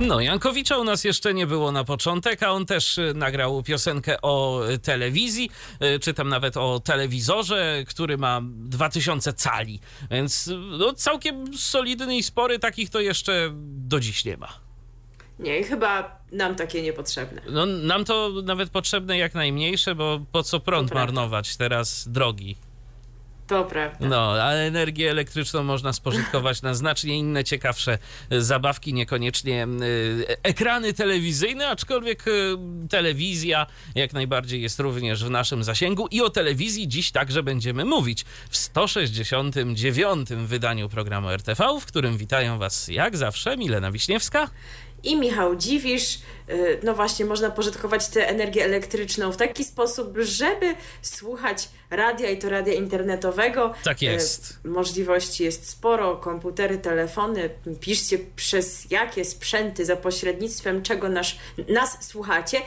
No, Jankowicza u nas jeszcze nie było na początek, a on też y, nagrał piosenkę o y, telewizji, y, czy tam nawet o telewizorze, który ma 2000 cali, więc no, całkiem solidny i spory, takich to jeszcze do dziś nie ma. Nie, chyba nam takie niepotrzebne. No, nam to nawet potrzebne jak najmniejsze, bo po co prąd marnować teraz drogi? To prawda. No, ale energię elektryczną można spożytkować na znacznie inne, ciekawsze zabawki, niekoniecznie y, ekrany telewizyjne, aczkolwiek y, telewizja jak najbardziej jest również w naszym zasięgu i o telewizji dziś także będziemy mówić w 169. wydaniu programu RTV, w którym witają Was jak zawsze Milena Wiśniewska i Michał Dziwisz. No właśnie, można pożytkować tę energię elektryczną w taki sposób, żeby słuchać radia i to radia internetowego. Tak jest. Możliwości jest sporo, komputery, telefony. Piszcie przez jakie sprzęty, za pośrednictwem czego nasz, nas słuchacie.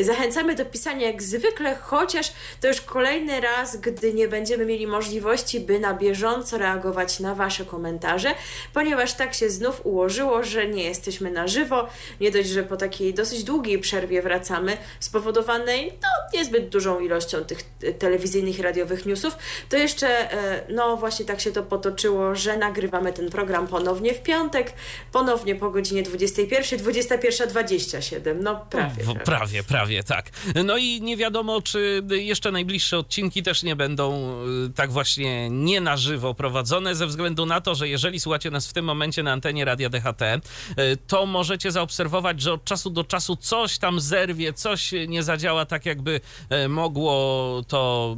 Zachęcamy do pisania jak zwykle, chociaż to już kolejny raz, gdy nie będziemy mieli możliwości, by na bieżąco reagować na Wasze komentarze, ponieważ tak się znów ułożyło, że nie jesteśmy na żywo. Nie dość, że po takiej dosyć długiej przerwie wracamy, spowodowanej no, niezbyt dużą ilością tych telewizyjnych i radiowych newsów, to jeszcze, no właśnie tak się to potoczyło, że nagrywamy ten program ponownie w piątek, ponownie po godzinie 21, 21.27, no prawie, prawie. Prawie, prawie, tak. No i nie wiadomo, czy jeszcze najbliższe odcinki też nie będą tak właśnie nie na żywo prowadzone, ze względu na to, że jeżeli słuchacie nas w tym momencie na antenie Radia DHT, to możecie zaobserwować, że od czasu do czasu coś tam zerwie, coś nie zadziała tak, jakby mogło to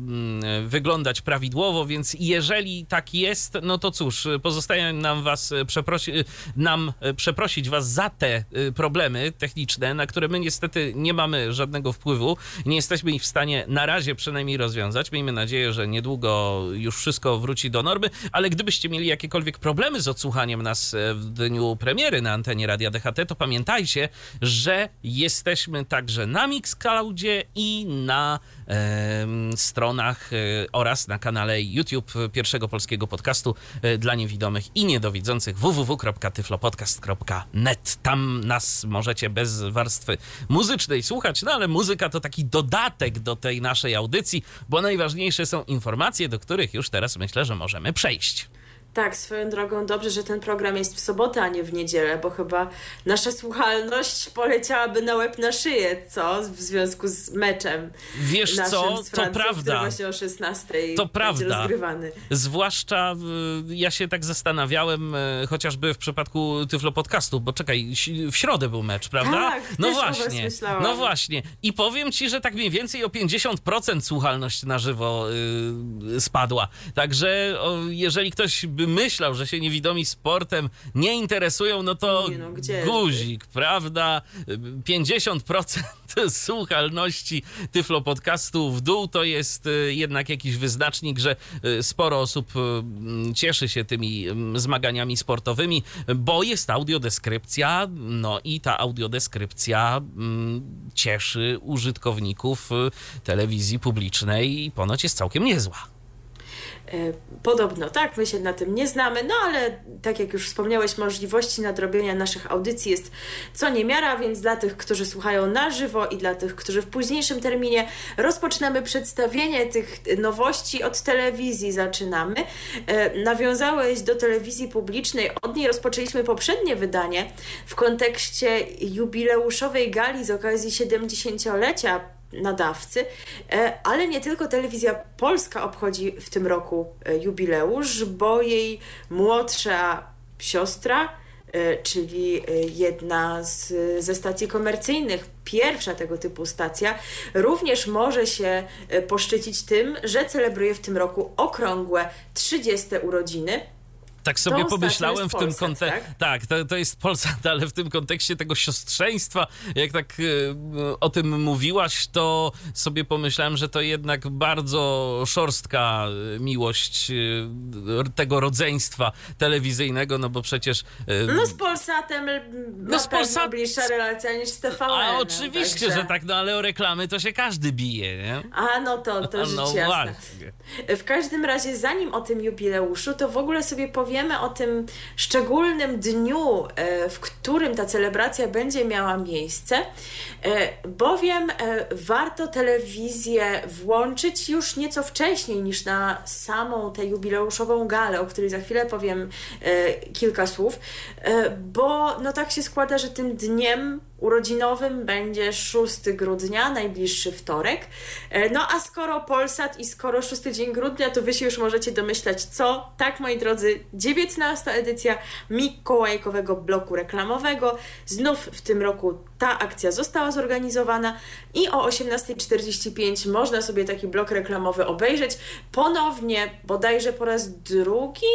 wyglądać prawidłowo, więc jeżeli tak jest, no to cóż, pozostaje nam was przeprosi, nam przeprosić was za te problemy techniczne, na które my niestety nie mamy żadnego wpływu, nie jesteśmy ich w stanie na razie przynajmniej rozwiązać. Miejmy nadzieję, że niedługo już wszystko wróci do normy, ale gdybyście mieli jakiekolwiek problemy z odsłuchaniem nas w dniu premiery na antenie Radia DHT, to pamiętajcie, że jesteśmy także na Mixcloudzie i na e, stronach oraz na kanale YouTube pierwszego polskiego podcastu e, dla niewidomych i niedowidzących www.tyflopodcast.net. Tam nas możecie bez warstwy muzycznej słuchać, no ale muzyka to taki dodatek do tej naszej audycji, bo najważniejsze są informacje, do których już teraz myślę, że możemy przejść. Tak, swoją drogą dobrze, że ten program jest w sobotę, a nie w niedzielę, bo chyba nasza słuchalność poleciałaby na łeb na szyję, co? W związku z meczem. Wiesz co, Francją, to prawda. właśnie o 16 to prawda. rozgrywany. Zwłaszcza ja się tak zastanawiałem, e, chociażby w przypadku Tyflo Podcastu, bo czekaj, w środę był mecz, prawda? Tak, no właśnie. No właśnie. I powiem ci, że tak mniej więcej o 50% słuchalność na żywo yy, spadła. Także jeżeli ktoś by myślał, że się niewidomi sportem nie interesują, no to nie, no, guzik, prawda? 50% słuchalności Tyflo Podcastu w dół to jest jednak jakiś wyznacznik, że sporo osób cieszy się tymi zmaganiami sportowymi, bo jest audiodeskrypcja, no i ta audiodeskrypcja cieszy użytkowników telewizji publicznej i ponoć jest całkiem niezła. Podobno tak, my się na tym nie znamy, no ale tak jak już wspomniałeś, możliwości nadrobienia naszych audycji jest co niemiara, więc dla tych, którzy słuchają na żywo i dla tych, którzy w późniejszym terminie rozpoczynamy przedstawienie tych nowości od telewizji. Zaczynamy. Nawiązałeś do telewizji publicznej, od niej rozpoczęliśmy poprzednie wydanie w kontekście jubileuszowej gali z okazji 70-lecia nadawcy, ale nie tylko telewizja polska obchodzi w tym roku jubileusz, bo jej młodsza siostra, czyli jedna z, ze stacji komercyjnych, pierwsza tego typu stacja, również może się poszczycić tym, że celebruje w tym roku okrągłe 30 urodziny. Tak sobie Tą pomyślałem w tym kontekście. Tak, tak to, to jest Polsat, ale w tym kontekście tego siostrzeństwa, jak tak y, o tym mówiłaś, to sobie pomyślałem, że to jednak bardzo szorstka y, miłość y, tego rodzeństwa telewizyjnego, no bo przecież. y, No z Polsatem no z Polsat- bliższa relacja niż z TVN. a oczywiście, także- że tak, no ale o reklamy to się każdy bije, nie? A no to, to A rzecz no jasna. W każdym razie, zanim o tym jubileuszu, to w ogóle sobie powiemy o tym szczególnym dniu, e, w którym ta celebracja będzie miała miejsce, e, bowiem e, warto telewizję włączyć już nieco wcześniej niż na samą tę jubileuszową galę, o której za chwilę powiem kilka słów, bo no tak się składa, że tym dniem urodzinowym będzie 6 grudnia, najbliższy wtorek. E, No a skoro Polsat i skoro 6 dzień grudnia, to wy się już możecie domyślać co. Tak, moi drodzy, 19 edycja Mikołajkowego bloku reklamowego. Znów w tym roku ta akcja została zorganizowana i o 18.45 można sobie taki blok reklamowy obejrzeć. Ponownie, bodajże po raz drugi,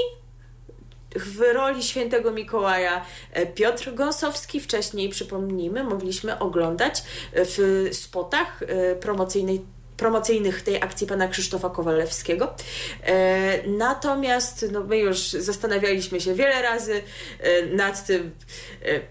w roli świętego Mikołaja e, Piotr Gąsowski. Wcześniej, przypomnijmy, mogliśmy oglądać e, w spotach e, promocyjnej promocyjnych tej akcji pana Krzysztofa Kowalewskiego. Natomiast no, my już zastanawialiśmy się wiele razy nad tym,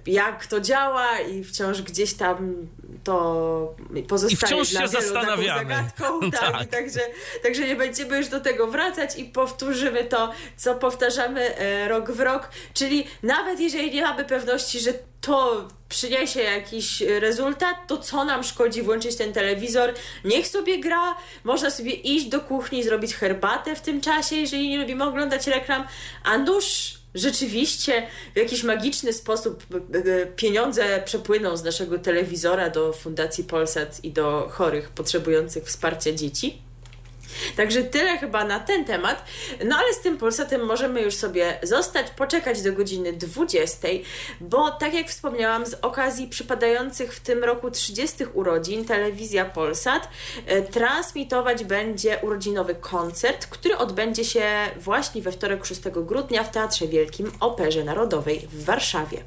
jak to działa i wciąż gdzieś tam to pozostaje I wciąż się zastanawiamy. zagadką. tak, Tak. Także, także nie będziemy już do tego wracać i powtórzymy to, co powtarzamy e, rok w rok, czyli nawet jeżeli nie mamy pewności, że to przyniesie jakiś rezultat, to co nam szkodzi włączyć ten telewizor? Niech sobie gra, można sobie iść do kuchni, zrobić herbatę w tym czasie, jeżeli nie lubimy oglądać reklam, a nuż rzeczywiście w jakiś magiczny sposób e, e, pieniądze przepłyną z naszego telewizora do Fundacji Polsat i do chorych potrzebujących wsparcia dzieci. Także tyle chyba na ten temat. No ale z tym Polsatem możemy już sobie zostać, poczekać do godziny 20, bo tak jak wspomniałam, z okazji przypadających w tym roku 30 urodzin telewizja Polsat e, transmitować będzie urodzinowy koncert, który odbędzie się właśnie we wtorek 6 grudnia w Teatrze Wielkim Operze Narodowej w Warszawie.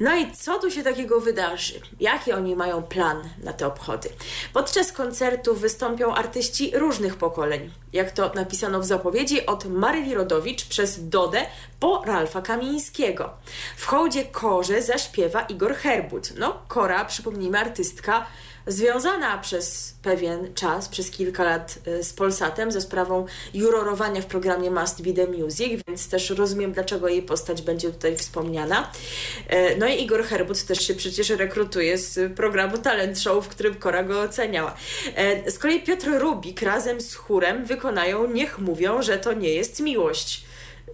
No i co tu się takiego wydarzy? Jaki oni mają plan na te obchody? Podczas koncertu wystąpią artyści różnych pokoleń. Jak to napisano w zapowiedzi, od Maryli Rodowicz przez Dodę po Ralfa Kamińskiego. W hołdzie Korze zaśpiewa Igor Herbut. No, Kora, przypomnijmy, artystka związana przez pewien czas, przez kilka lat y, z Polsatem za sprawą jurorowania w programie Must Be The Music, więc też rozumiem, dlaczego jej postać będzie tutaj wspomniana. E, No i Igor Herbut też się przecież rekrutuje z programu Talent Show, w którym Kora go oceniała. E, Z kolei Piotr Rubik razem z chórem wykonają Niech mówią, że to nie jest miłość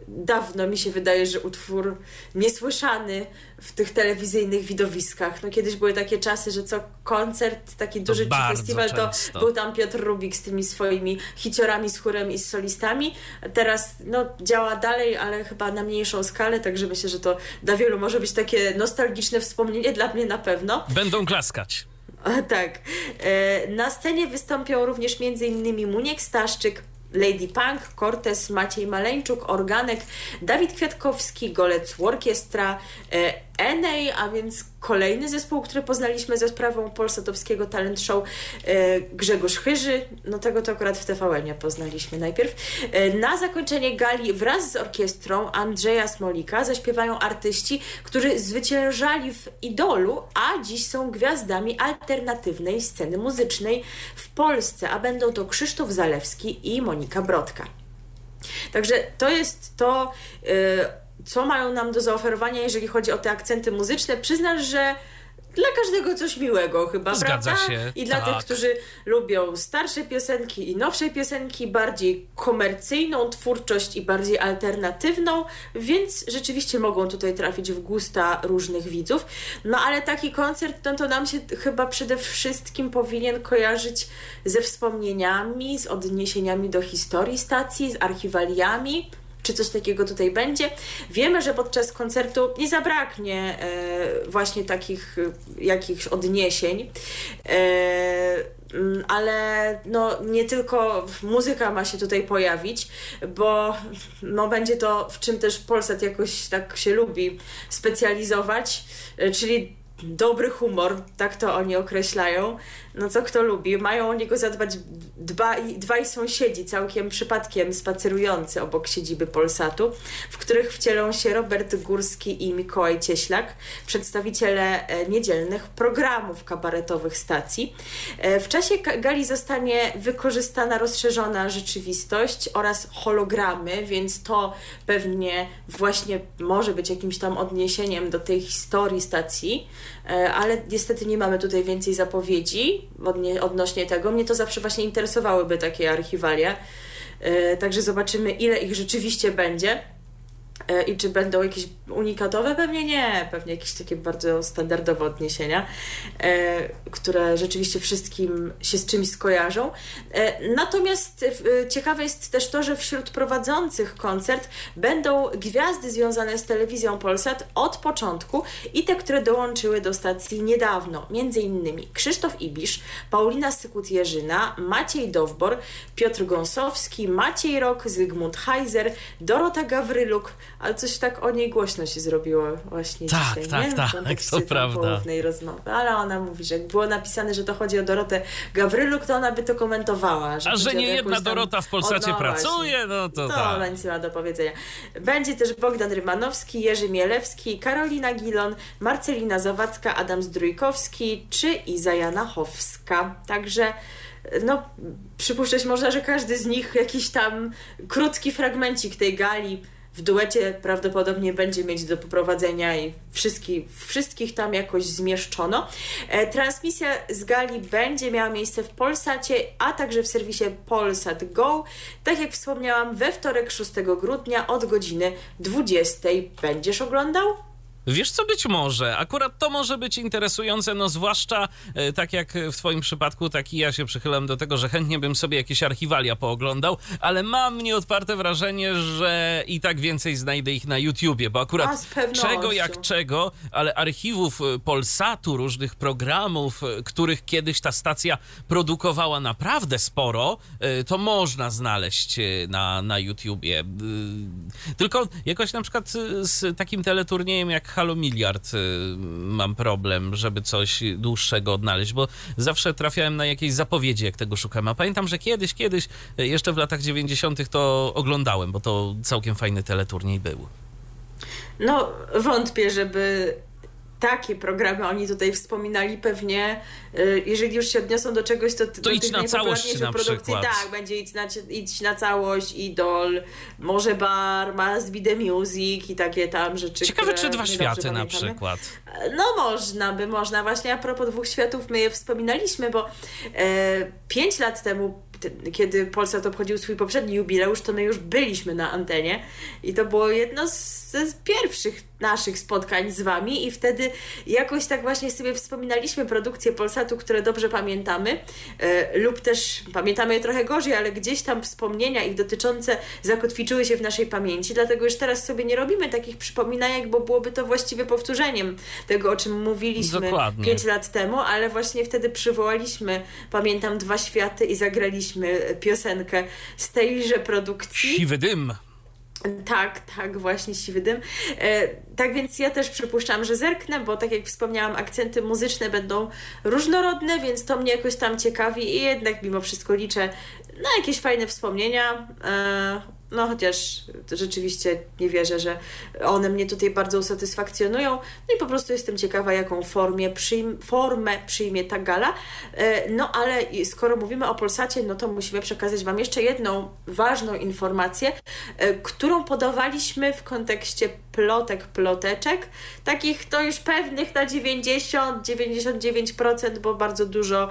dawno mi się wydaje, że utwór niesłyszany w tych telewizyjnych widowiskach. No kiedyś były takie czasy, że co koncert, taki duży czy bardzo festiwal, to często. był tam Piotr Rubik z tymi swoimi hiciorami, z chórem i z solistami. Teraz no, działa dalej, ale chyba na mniejszą skalę, także myślę, że to dla wielu może być takie nostalgiczne wspomnienie, dla mnie na pewno. Będą klaskać. A, tak. E, na scenie wystąpią również m.in. Muniek Staszczyk, Lady Punk, Cortez, Maciej Maleńczuk, Organek, Dawid Kwiatkowski, Golec Orkiestra, e, Enej, a więc kolejny zespół, który poznaliśmy ze sprawą polsatowskiego talent show, e, Grzegorz Chyży, no tego to akurat w TVN-ie poznaliśmy najpierw. E, na zakończenie gali wraz z orkiestrą Andrzeja Smolika zaśpiewają artyści, którzy zwyciężali w Idolu, a dziś są gwiazdami alternatywnej sceny muzycznej w Polsce, a będą to Krzysztof Zalewski i Monika Brodka. Także to jest to, y, co mają nam do zaoferowania, jeżeli chodzi o te akcenty muzyczne. Przyznasz, że dla każdego coś miłego chyba, Zgadza prawda? się, I dla tak. tych, którzy lubią starsze piosenki i nowsze piosenki, bardziej komercyjną twórczość i bardziej alternatywną, więc rzeczywiście mogą tutaj trafić w gusta różnych widzów. No ale taki koncert, no to nam się chyba przede wszystkim powinien kojarzyć ze wspomnieniami, z odniesieniami do historii stacji, z archiwaliami, czy coś takiego tutaj będzie. Wiemy, że podczas koncertu nie zabraknie e, właśnie takich e, jakichś odniesień. E, Mm, ale no, nie tylko muzyka ma się tutaj pojawić, bo no, będzie to, w czym też Polsat jakoś tak się lubi specjalizować, czyli dobry humor, tak to oni określają. No co kto lubi, mają o niego zadbać dbaj, dwaj sąsiedzi, całkiem przypadkiem spacerujący obok siedziby Polsatu, w których wcielą się Robert Górski i Mikołaj Cieślak, przedstawiciele e, niedzielnych programów kabaretowych stacji. E, w czasie gali zostanie wykorzystana rozszerzona rzeczywistość oraz hologramy, więc to pewnie właśnie może być jakimś tam odniesieniem do tej historii stacji, ale niestety nie mamy tutaj więcej zapowiedzi odnośnie tego. Mnie to zawsze właśnie interesowałyby takie archiwalia. Yy, także zobaczymy, ile ich rzeczywiście będzie. E, I czy będą jakieś unikatowe? Pewnie nie. Pewnie jakieś takie bardzo standardowe odniesienia, e, które rzeczywiście wszystkim się z czymś skojarzą. E, natomiast ciekawe jest też to, że wśród prowadzących koncert będą gwiazdy związane z telewizją Polsat od początku i te, które dołączyły do stacji niedawno. Między innymi Krzysztof Ibisz, Paulina Sykut-Jerzyna, Maciej Dowbor, Piotr Gąsowski, Maciej Rok, Zygmunt Heiser, Dorota Gawryluk, ale coś tak o niej głośno się zrobiło właśnie tak, dzisiaj, tak, nie? Tak, tak, to prawda. rozmowy. Ale ona mówi, że jak było napisane, że to chodzi o Dorotę Gawryluk, to ona by to komentowała. Że A że nie jedna Dorota w Polsacie no, pracuje, no to, to tak. ona nic nie ma do powiedzenia. Będzie też Bogdan Rymanowski, Jerzy Mielewski, Karolina Gilon, Marcelina Zawadzka, Adam Zdrójkowski czy Iza Janachowska. Także no, przypuszczać można, że każdy z nich jakiś tam krótki fragmencik tej gali w duecie prawdopodobnie będzie mieć do poprowadzenia i wszystkich, wszystkich tam jakoś zmieszczono. E, transmisja z gali będzie miała miejsce w Polsacie, a także w serwisie Polsat Go. Tak jak wspomniałam, we wtorek 6 grudnia od godziny 20. Będziesz oglądał? Wiesz co, być może. Akurat to może być interesujące, no zwłaszcza e, tak jak w twoim przypadku, tak i ja się przychylam do tego, że chętnie bym sobie jakieś archiwalia pooglądał, ale mam nieodparte wrażenie, że i tak więcej znajdę ich na YouTubie, bo akurat czego jak czego, ale archiwów e, Polsatu, różnych programów, e, których kiedyś ta stacja produkowała naprawdę sporo, to można znaleźć na, na YouTubie. Tylko jakoś na przykład z takim teleturniejem jak Halo Miliard y, mam problem, żeby coś dłuższego odnaleźć, bo zawsze trafiałem na jakieś zapowiedzi, jak tego szukałem. A pamiętam, że kiedyś, kiedyś, y, jeszcze w latach 90. to oglądałem, bo to całkiem fajny teleturniej był. No, wątpię, żeby takie programy oni tutaj wspominali pewnie, y, jeżeli już się odniosą do czegoś, to, to idź na całość na produkcji, przykład. tak, będzie idź na, idź na całość, Idol, może Bar, Must Be The Music i takie tam rzeczy. Ciekawe, czy Dwa Światy na przykład. No można by, można. Właśnie a propos Dwóch Światów my je wspominaliśmy, bo e, pięć lat temu kiedy Polsat obchodził swój poprzedni jubileusz, to my już byliśmy na antenie i to było jedno z, z pierwszych naszych spotkań z Wami i wtedy jakoś tak właśnie sobie wspominaliśmy produkcje Polsatu, które dobrze pamiętamy e, lub też pamiętamy je trochę gorzej, ale gdzieś tam wspomnienia ich dotyczące zakotwiczyły się w naszej pamięci, dlatego już teraz sobie nie robimy takich przypominajek, bo byłoby to właściwie powtórzeniem tego, o czym mówiliśmy Dokładnie. 5 lat temu, ale właśnie wtedy przywołaliśmy, pamiętam, dwa światy i zagraliśmy piosenkę z tejże produkcji. Siwy dym. Tak, tak, właśnie siwy dym. E, tak więc ja też przypuszczam, że zerknę, bo tak jak wspomniałam, akcenty muzyczne będą różnorodne, więc to mnie jakoś tam ciekawi i jednak mimo wszystko liczę na jakieś fajne wspomnienia. E, no chociaż rzeczywiście nie wierzę, że one mnie tutaj bardzo usatysfakcjonują. No i po prostu jestem ciekawa, jaką formie przyjm formę przyjmie ta gala. E, no ale skoro mówimy o Polsacie, no to musimy przekazać Wam jeszcze jedną ważną informację, e, którą podawaliśmy w kontekście plotek, ploteczek, takich to już pewnych na 90-99%, bo bardzo dużo e,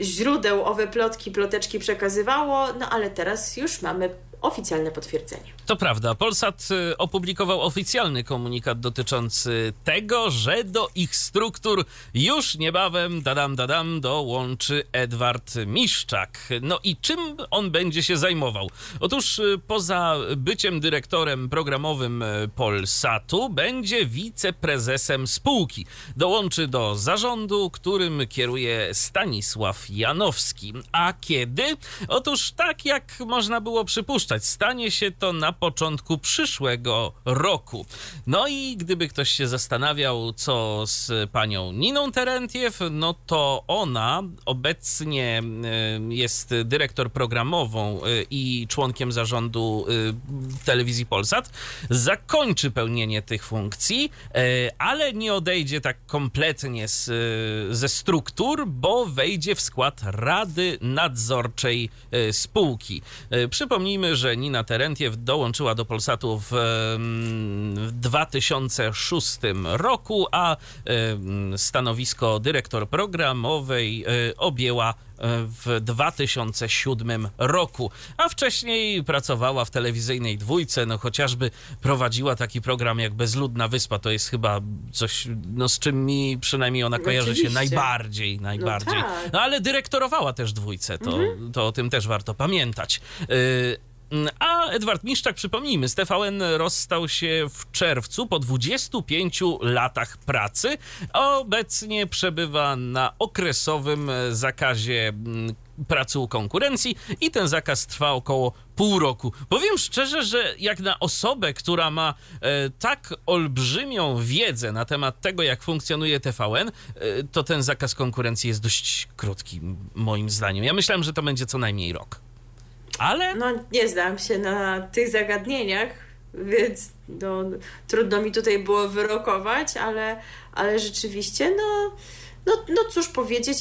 źródeł owe plotki, ploteczki przekazywało, no ale teraz już mamy oficjalne potwierdzenie. To prawda. Polsat y, opublikował oficjalny komunikat dotyczący tego, że do ich struktur już niebawem, dadam, dadam, dołączy Edward Miszczak. No i czym on będzie się zajmował? Otóż y, poza byciem dyrektorem programowym y, Polsatu, będzie wiceprezesem spółki. Dołączy do zarządu, którym kieruje Stanisław Janowski. A kiedy? Otóż tak jak można było przypuszczać, stanie się to na początku przyszłego roku. No i gdyby ktoś się zastanawiał, co z panią Niną Terentiew, no to ona obecnie y, jest dyrektor programową y, i członkiem zarządu y, telewizji Polsat. Zakończy pełnienie tych funkcji, ale nie odejdzie tak kompletnie z, ze struktur, bo wejdzie w skład Rady Nadzorczej spółki. Przypomnijmy, że Nina Terentiew dołączyła do Polsatu w, w 2006 roku, a stanowisko dyrektor programowej objęła w 2007 roku, a wcześniej pracowała w telewizyjnej dwójce, no chociażby prowadziła taki program jak Bezludna Wyspa, to jest chyba coś, no z czym mi przynajmniej ona kojarzy Oczywiście. się najbardziej, najbardziej. No tak. No ale dyrektorowała też dwójce, to, to o tym też warto pamiętać. Y, a Edward Miszczak, przypomnijmy, z TVN rozstał się w czerwcu po 25 latach pracy. Obecnie przebywa na okresowym zakazie mm, pracy u konkurencji i ten zakaz trwa około pół roku. Powiem szczerze, że jak na osobę, która ma e, tak olbrzymią wiedzę na temat tego, jak funkcjonuje TVN, e, to ten zakaz konkurencji jest dość krótki, moim zdaniem. Ja myślałem, że to będzie co najmniej rok. Ale No, nie znam się na tych zagadnieniach, więc no, trudno mi tutaj było wyrokować, ale, ale rzeczywiście, no, no, no cóż powiedzieć,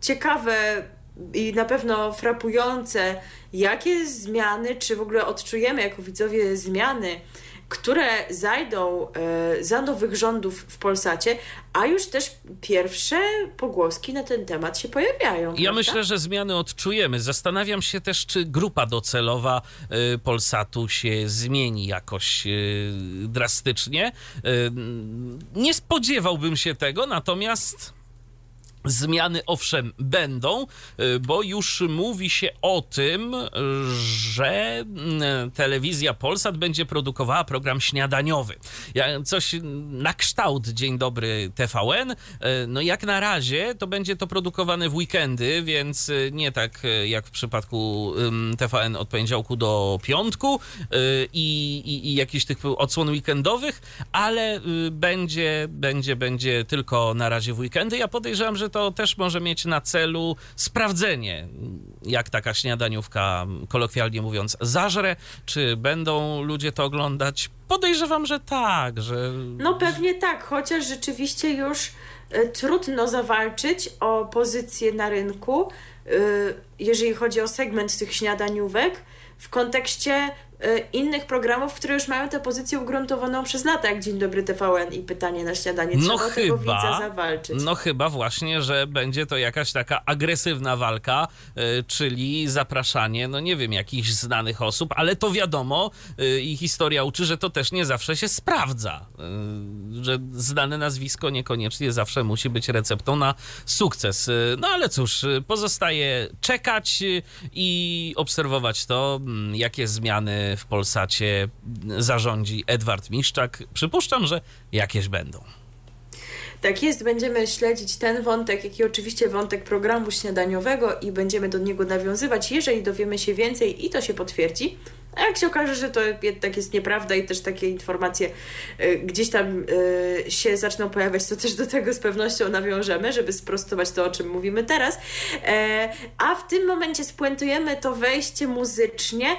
ciekawe i na pewno frapujące, jakie zmiany, czy w ogóle odczujemy jako widzowie zmiany, które zajdą e, za nowych rządów w Polsacie, a już też pierwsze pogłoski na ten temat się pojawiają. Ja prawda? myślę, że zmiany odczujemy. Zastanawiam się też, czy grupa docelowa y, Polsatu się zmieni jakoś y, drastycznie. Nie spodziewałbym się tego, natomiast. Zmiany owszem będą, y, bo już mówi się o tym, że mm, telewizja Polsat będzie produkowała program śniadaniowy. Coś na kształt Dzień Dobry TVN. Y, No jak na razie to będzie to produkowane w weekendy, więc y, nie tak jak w przypadku TVN od poniedziałku do piątku i, i, i jakichś tych odsłon weekendowych, ale będzie, będzie, będzie tylko na razie w weekendy. Ja podejrzewam, że to też może mieć na celu sprawdzenie, jak taka śniadaniówka, kolokwialnie mówiąc, zażre, czy będą ludzie to oglądać. Podejrzewam, że tak, że No pewnie tak, chociaż rzeczywiście już e, trudno zawalczyć o pozycję na rynku, e, jeżeli chodzi o segment tych śniadaniówek, w kontekście innych programów, które już mają tę pozycję ugruntowaną przez lata, jak Dzień Dobry TVN i Pytanie na śniadanie. Trzeba No o tego widza chyba, zawalczyć. no chyba właśnie, że będzie to jakaś taka agresywna walka, y, czyli zapraszanie, no nie wiem, jakichś znanych osób, ale to wiadomo y, i historia uczy, że to też nie zawsze się sprawdza, y, że znane nazwisko niekoniecznie zawsze musi być receptą na sukces. Y, No ale cóż, y, pozostaje czekać y, i obserwować to, mm, jakie zmiany w Polsacie zarządzi Edward Miszczak. Przypuszczam, że jakieś będą. Tak jest, będziemy śledzić ten wątek, jak i oczywiście wątek programu śniadaniowego i będziemy do niego nawiązywać, jeżeli dowiemy się więcej i to się potwierdzi. A jak się okaże, że to jednak jest nieprawda i też takie informacje y, gdzieś tam y, się zaczną pojawiać, to też do tego z pewnością nawiążemy, żeby sprostować to, o czym mówimy teraz. E, a w tym momencie spuentujemy to wejście muzycznie,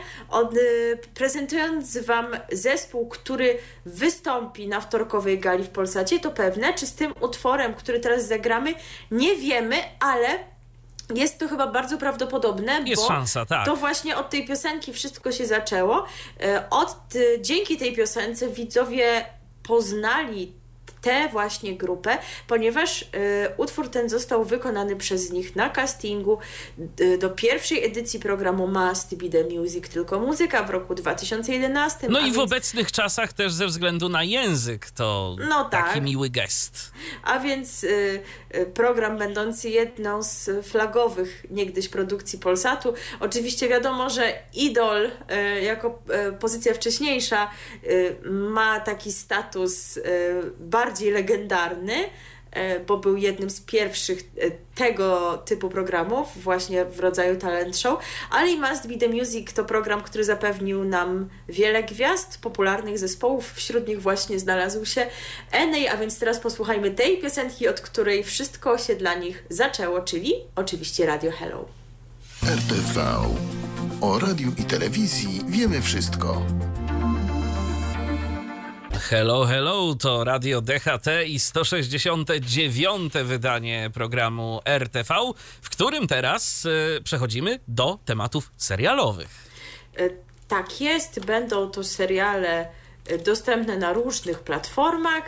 y, prezentując Wam zespół, który wystąpi na wtorkowej gali w Polsacie. To pewne, czy z tym utworem, który teraz zagramy, nie wiemy, ale jest to chyba bardzo prawdopodobne, Jest bo szansa, tak. to właśnie od tej piosenki wszystko się zaczęło. E, Od, e, dzięki tej piosence widzowie poznali tę właśnie grupę, ponieważ y, utwór ten został wykonany przez nich na castingu y, do pierwszej edycji programu Must Be The Music, tylko muzyka w roku 2011. No i więc, w obecnych czasach też ze względu na język to No tak. taki miły gest. A więc y, y, program będący jedną z flagowych niegdyś produkcji Polsatu. Oczywiście wiadomo, że Idol y, jako y, pozycja wcześniejsza ma taki status y, bardziej legendarny, y, bo był jednym z pierwszych y, tego typu programów, właśnie w rodzaju talent show, ale i Must Be The Music to program, który zapewnił nam wiele gwiazd, popularnych zespołów, wśród nich właśnie znalazł się Enej, a więc teraz posłuchajmy tej piosenki, od której wszystko się dla nich zaczęło, czyli oczywiście Radio Hello. RTV. O radiu i telewizji wiemy wszystko. Hello, hello, to Radio DHT i 169. wydanie programu RTV, w którym teraz y, przechodzimy do tematów serialowych. E, Tak jest, będą to seriale e, dostępne na różnych platformach,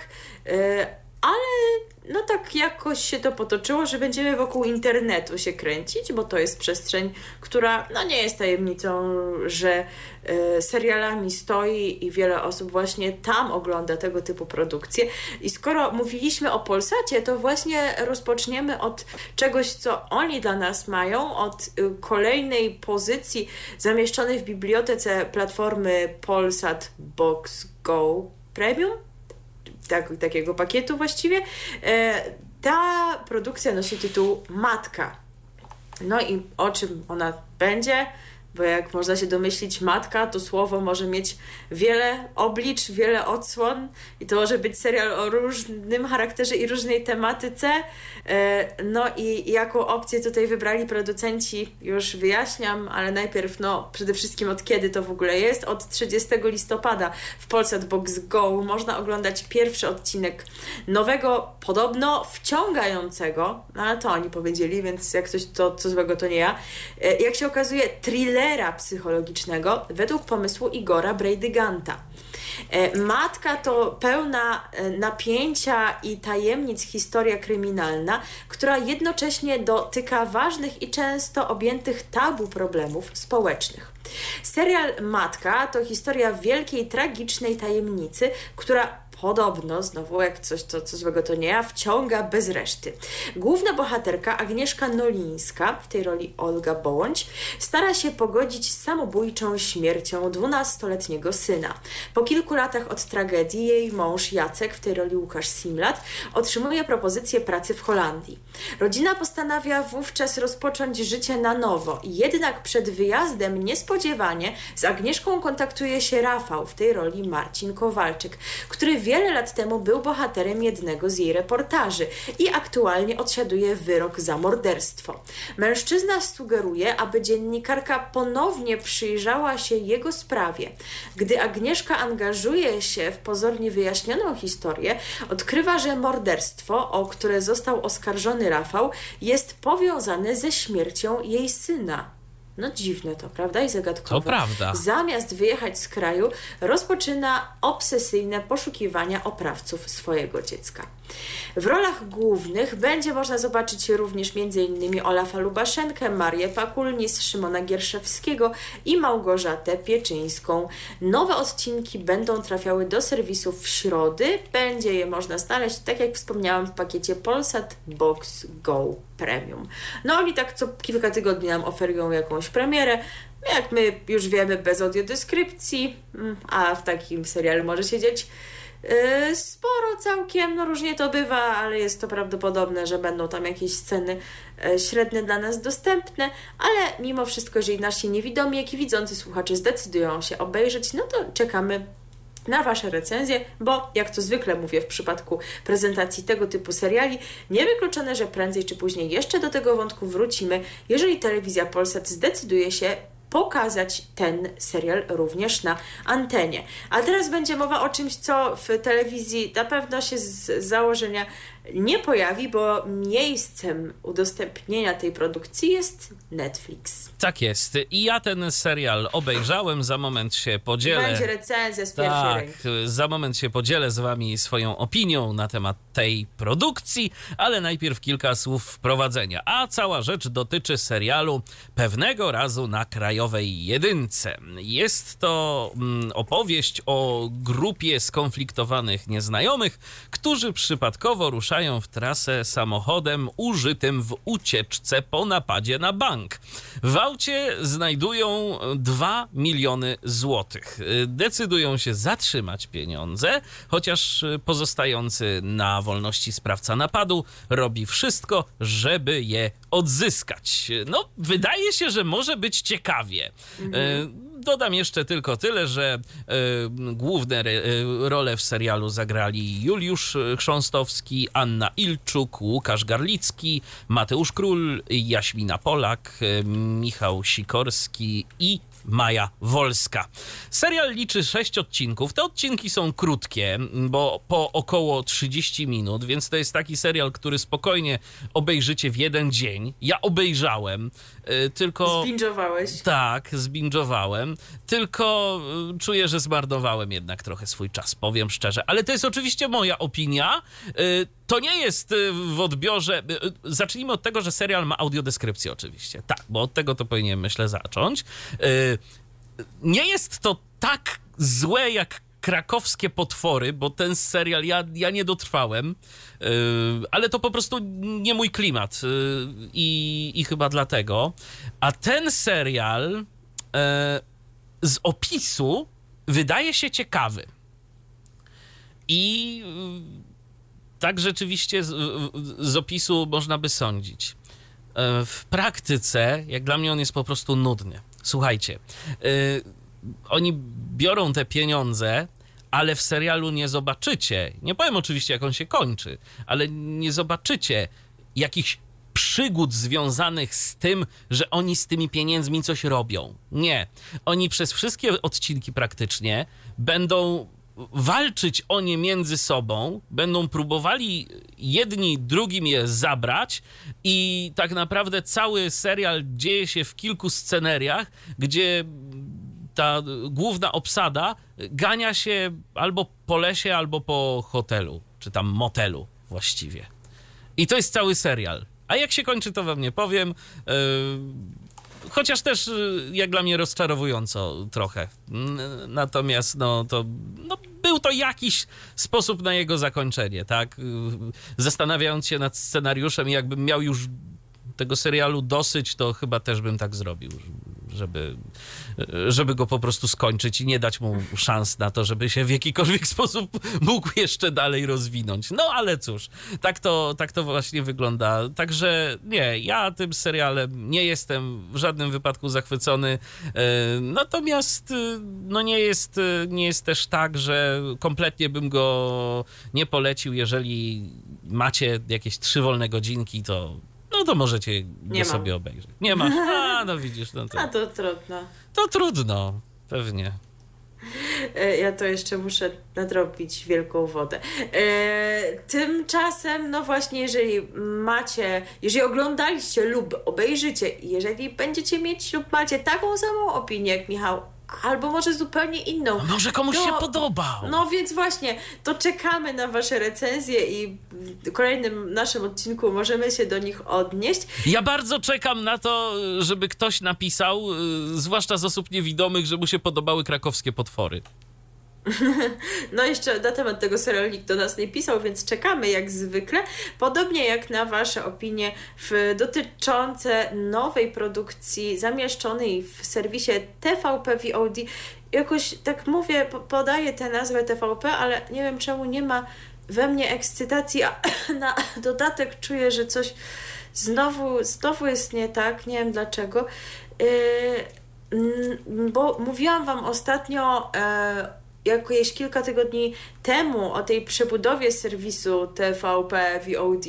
e, ale no tak jakoś się to potoczyło, że będziemy wokół internetu się kręcić, bo to jest przestrzeń, która no nie jest tajemnicą, że e, serialami stoi i wiele osób właśnie tam ogląda tego typu produkcje. I skoro mówiliśmy o Polsacie, to właśnie rozpoczniemy od czegoś, co oni dla nas mają, od y, kolejnej pozycji zamieszczonej w bibliotece platformy Polsat Box Go Premium tak, takiego pakietu właściwie. E, ta produkcja nosi tytuł Matka. No i o czym ona będzie? Bo jak można się domyślić, matka to słowo może mieć wiele oblicz, wiele odsłon i to może być serial o różnym charakterze i różnej tematyce. E, No i jaką opcję tutaj wybrali producenci, już wyjaśniam, ale najpierw no przede wszystkim od kiedy to w ogóle jest. Od 30 listopada w Polsat Box Go można oglądać pierwszy odcinek nowego, podobno wciągającego, no ale to oni powiedzieli, więc jak coś to co złego to nie ja. E, Jak się okazuje, thrillera psychologicznego według pomysłu Igora Brejdyganta. E, Matka to pełna e, napięcia i tajemnic historia kryminalna, która jednocześnie dotyka ważnych i często objętych tabu problemów społecznych. Serial Matka to historia wielkiej, tragicznej tajemnicy, która podobno, znowu jak coś to, co złego to nie ja, wciąga bez reszty. Główna bohaterka Agnieszka Nolińska, w tej roli Olga Bołądź, stara się pogodzić z samobójczą śmiercią 12-letniego syna. Po kilku latach od tragedii jej mąż Jacek, w tej roli Łukasz Simlat, otrzymuje propozycję pracy w Holandii. Rodzina postanawia wówczas rozpocząć życie na nowo, jednak przed wyjazdem niespodziewanie z Agnieszką kontaktuje się Rafał, w tej roli Marcin Kowalczyk, który wiele lat temu był bohaterem jednego z jej reportaży i aktualnie odsiaduje wyrok za morderstwo. Mężczyzna sugeruje, aby dziennikarka ponownie przyjrzała się jego sprawie. Gdy Agnieszka angażuje się w pozornie wyjaśnioną historię, odkrywa, że morderstwo, o które został oskarżony Rafał, jest powiązane ze śmiercią jej syna. No dziwne to, prawda? I zagadkowe. To prawda. Zamiast wyjechać z kraju, rozpoczyna obsesyjne poszukiwania oprawców swojego dziecka. W rolach głównych będzie można zobaczyć również m.in. Olafa Lubaszenkę, Marię Pakulnis, Szymona Gierszewskiego i Małgorzatę Pieczyńską. Nowe odcinki będą trafiały do serwisów w środy. Będzie je można znaleźć, tak jak wspomniałam, w pakiecie Polsat Box Go Premium. No oni tak co kilka tygodni nam oferują jakąś premierę. Jak my już wiemy, bez audiodeskrypcji, mm, a w takim serialu może się dziać Yy, Sporo całkiem, no różnie to bywa, ale jest to prawdopodobne, że będą tam jakieś sceny e, średnie dla nas dostępne, ale mimo wszystko, jeżeli nasi niewidomi, jak i widzący słuchacze zdecydują się obejrzeć, no to czekamy na Wasze recenzje, bo jak to zwykle mówię w przypadku prezentacji tego typu seriali, niewykluczone, że prędzej czy później jeszcze do tego wątku wrócimy, jeżeli telewizja Polsat zdecyduje się pokazać ten serial również na antenie. A teraz będzie mowa o czymś, co w telewizji na pewno się z założenia nie pojawi, bo miejscem udostępnienia tej produkcji jest Netflix. Tak jest. I ja ten serial obejrzałem, za moment się podzielę. Będzie recenzja z pierwszej Tak, ręki. za moment się podzielę z wami swoją opinią na temat tej produkcji, ale najpierw kilka słów wprowadzenia. A cała rzecz dotyczy serialu Pewnego razu na Krajowej Jedynce. Jest to mm, opowieść o grupie skonfliktowanych nieznajomych, którzy przypadkowo ruszają w trasę samochodem użytym w ucieczce po napadzie na bank. W aucie znajdują 2 miliony złotych. Decydują się zatrzymać pieniądze, chociaż pozostający na wolności sprawca napadu robi wszystko, żeby je odzyskać. No, wydaje się, że może być ciekawie. E, Dodam jeszcze tylko tyle, że e, główne re, e, role w serialu zagrali Juliusz Chrząstowski, Anna Ilczuk, Łukasz Garlicki, Mateusz Król, Jaśmina Polak, e, Michał Sikorski i Maja Wolska. Serial liczy 6 odcinków. Te odcinki są krótkie, bo po około 30 minut, więc to jest taki serial, który spokojnie obejrzycie w jeden dzień. Ja obejrzałem, y, tylko. Zbingowałeś. Tak, zbingowałem. Tylko y, czuję, że zmarnowałem jednak trochę swój czas, powiem szczerze. Ale to jest oczywiście moja opinia. To nie jest y, w odbiorze. y, y, Zacznijmy od tego, że serial ma audiodeskrypcję, oczywiście. Tak, bo od tego to powinienem, myślę, zacząć. Nie jest to tak złe jak krakowskie potwory, bo ten serial ja, ja nie dotrwałem, ale to po prostu nie mój klimat i, i chyba dlatego. A ten serial z opisu wydaje się ciekawy. I tak rzeczywiście z, z opisu można by sądzić. Yy, W praktyce, jak dla mnie, on jest po prostu nudny. Słuchajcie, yy, oni biorą te pieniądze, ale w serialu nie zobaczycie. Nie powiem oczywiście, jak on się kończy, ale nie zobaczycie jakichś przygód związanych z tym, że oni z tymi pieniędzmi coś robią. Nie. Oni przez wszystkie odcinki praktycznie będą walczyć o nie między sobą, będą próbowali jedni drugim je zabrać i tak naprawdę cały serial dzieje się w kilku sceneriach, gdzie ta główna obsada gania się albo po lesie, albo po hotelu, czy tam motelu właściwie. I to jest cały serial. A jak się kończy, to wam nie powiem. Yy, Chociaż też, yy, jak dla mnie, rozczarowująco trochę. Natomiast, no to no, był to jakiś sposób na jego zakończenie, tak? Yy, Zastanawiając się nad scenariuszem, jakbym miał już tego serialu dosyć, to chyba też bym tak zrobił, żeby, żeby go po prostu skończyć i nie dać mu szans na to, żeby się w jakikolwiek sposób mógł jeszcze dalej rozwinąć. No ale cóż, tak to, tak to właśnie wygląda. Także nie, ja tym serialem nie jestem w żadnym wypadku zachwycony. E, Natomiast e, no nie jest, e, nie jest też tak, że kompletnie bym go nie polecił, jeżeli macie jakieś trzy wolne godzinki, to no to możecie go Nie mam. sobie obejrzeć. Nie masz? A, no widzisz, no to, A to trudno. to trudno, pewnie. E, Ja to jeszcze muszę nadrobić wielką wodę. E, tymczasem, no właśnie, jeżeli macie, jeżeli oglądaliście lub obejrzycie, jeżeli będziecie mieć lub macie taką samą opinię jak Michał, albo może zupełnie inną. A może komuś to- się podobał? No więc właśnie, to czekamy na Wasze recenzje i w kolejnym naszym odcinku możemy się do nich odnieść. Ja bardzo czekam na to, żeby ktoś napisał, y, zwłaszcza z osób niewidomych, że mu się podobały krakowskie potwory. No jeszcze na temat tego serialu nikt do nas nie pisał, więc czekamy jak zwykle. Podobnie jak na Wasze opinie w, dotyczące nowej produkcji zamieszczonej w serwisie TVP VOD. Jakoś tak mówię, po- podaję tę nazwę TVP, ale nie wiem czemu nie ma we mnie ekscytacji, a na dodatek czuję, że coś znowu, znowu jest nie tak, nie wiem dlaczego. Yy, bo mówiłam Wam ostatnio e, jakieś kilka tygodni temu o tej przebudowie serwisu TVP VOD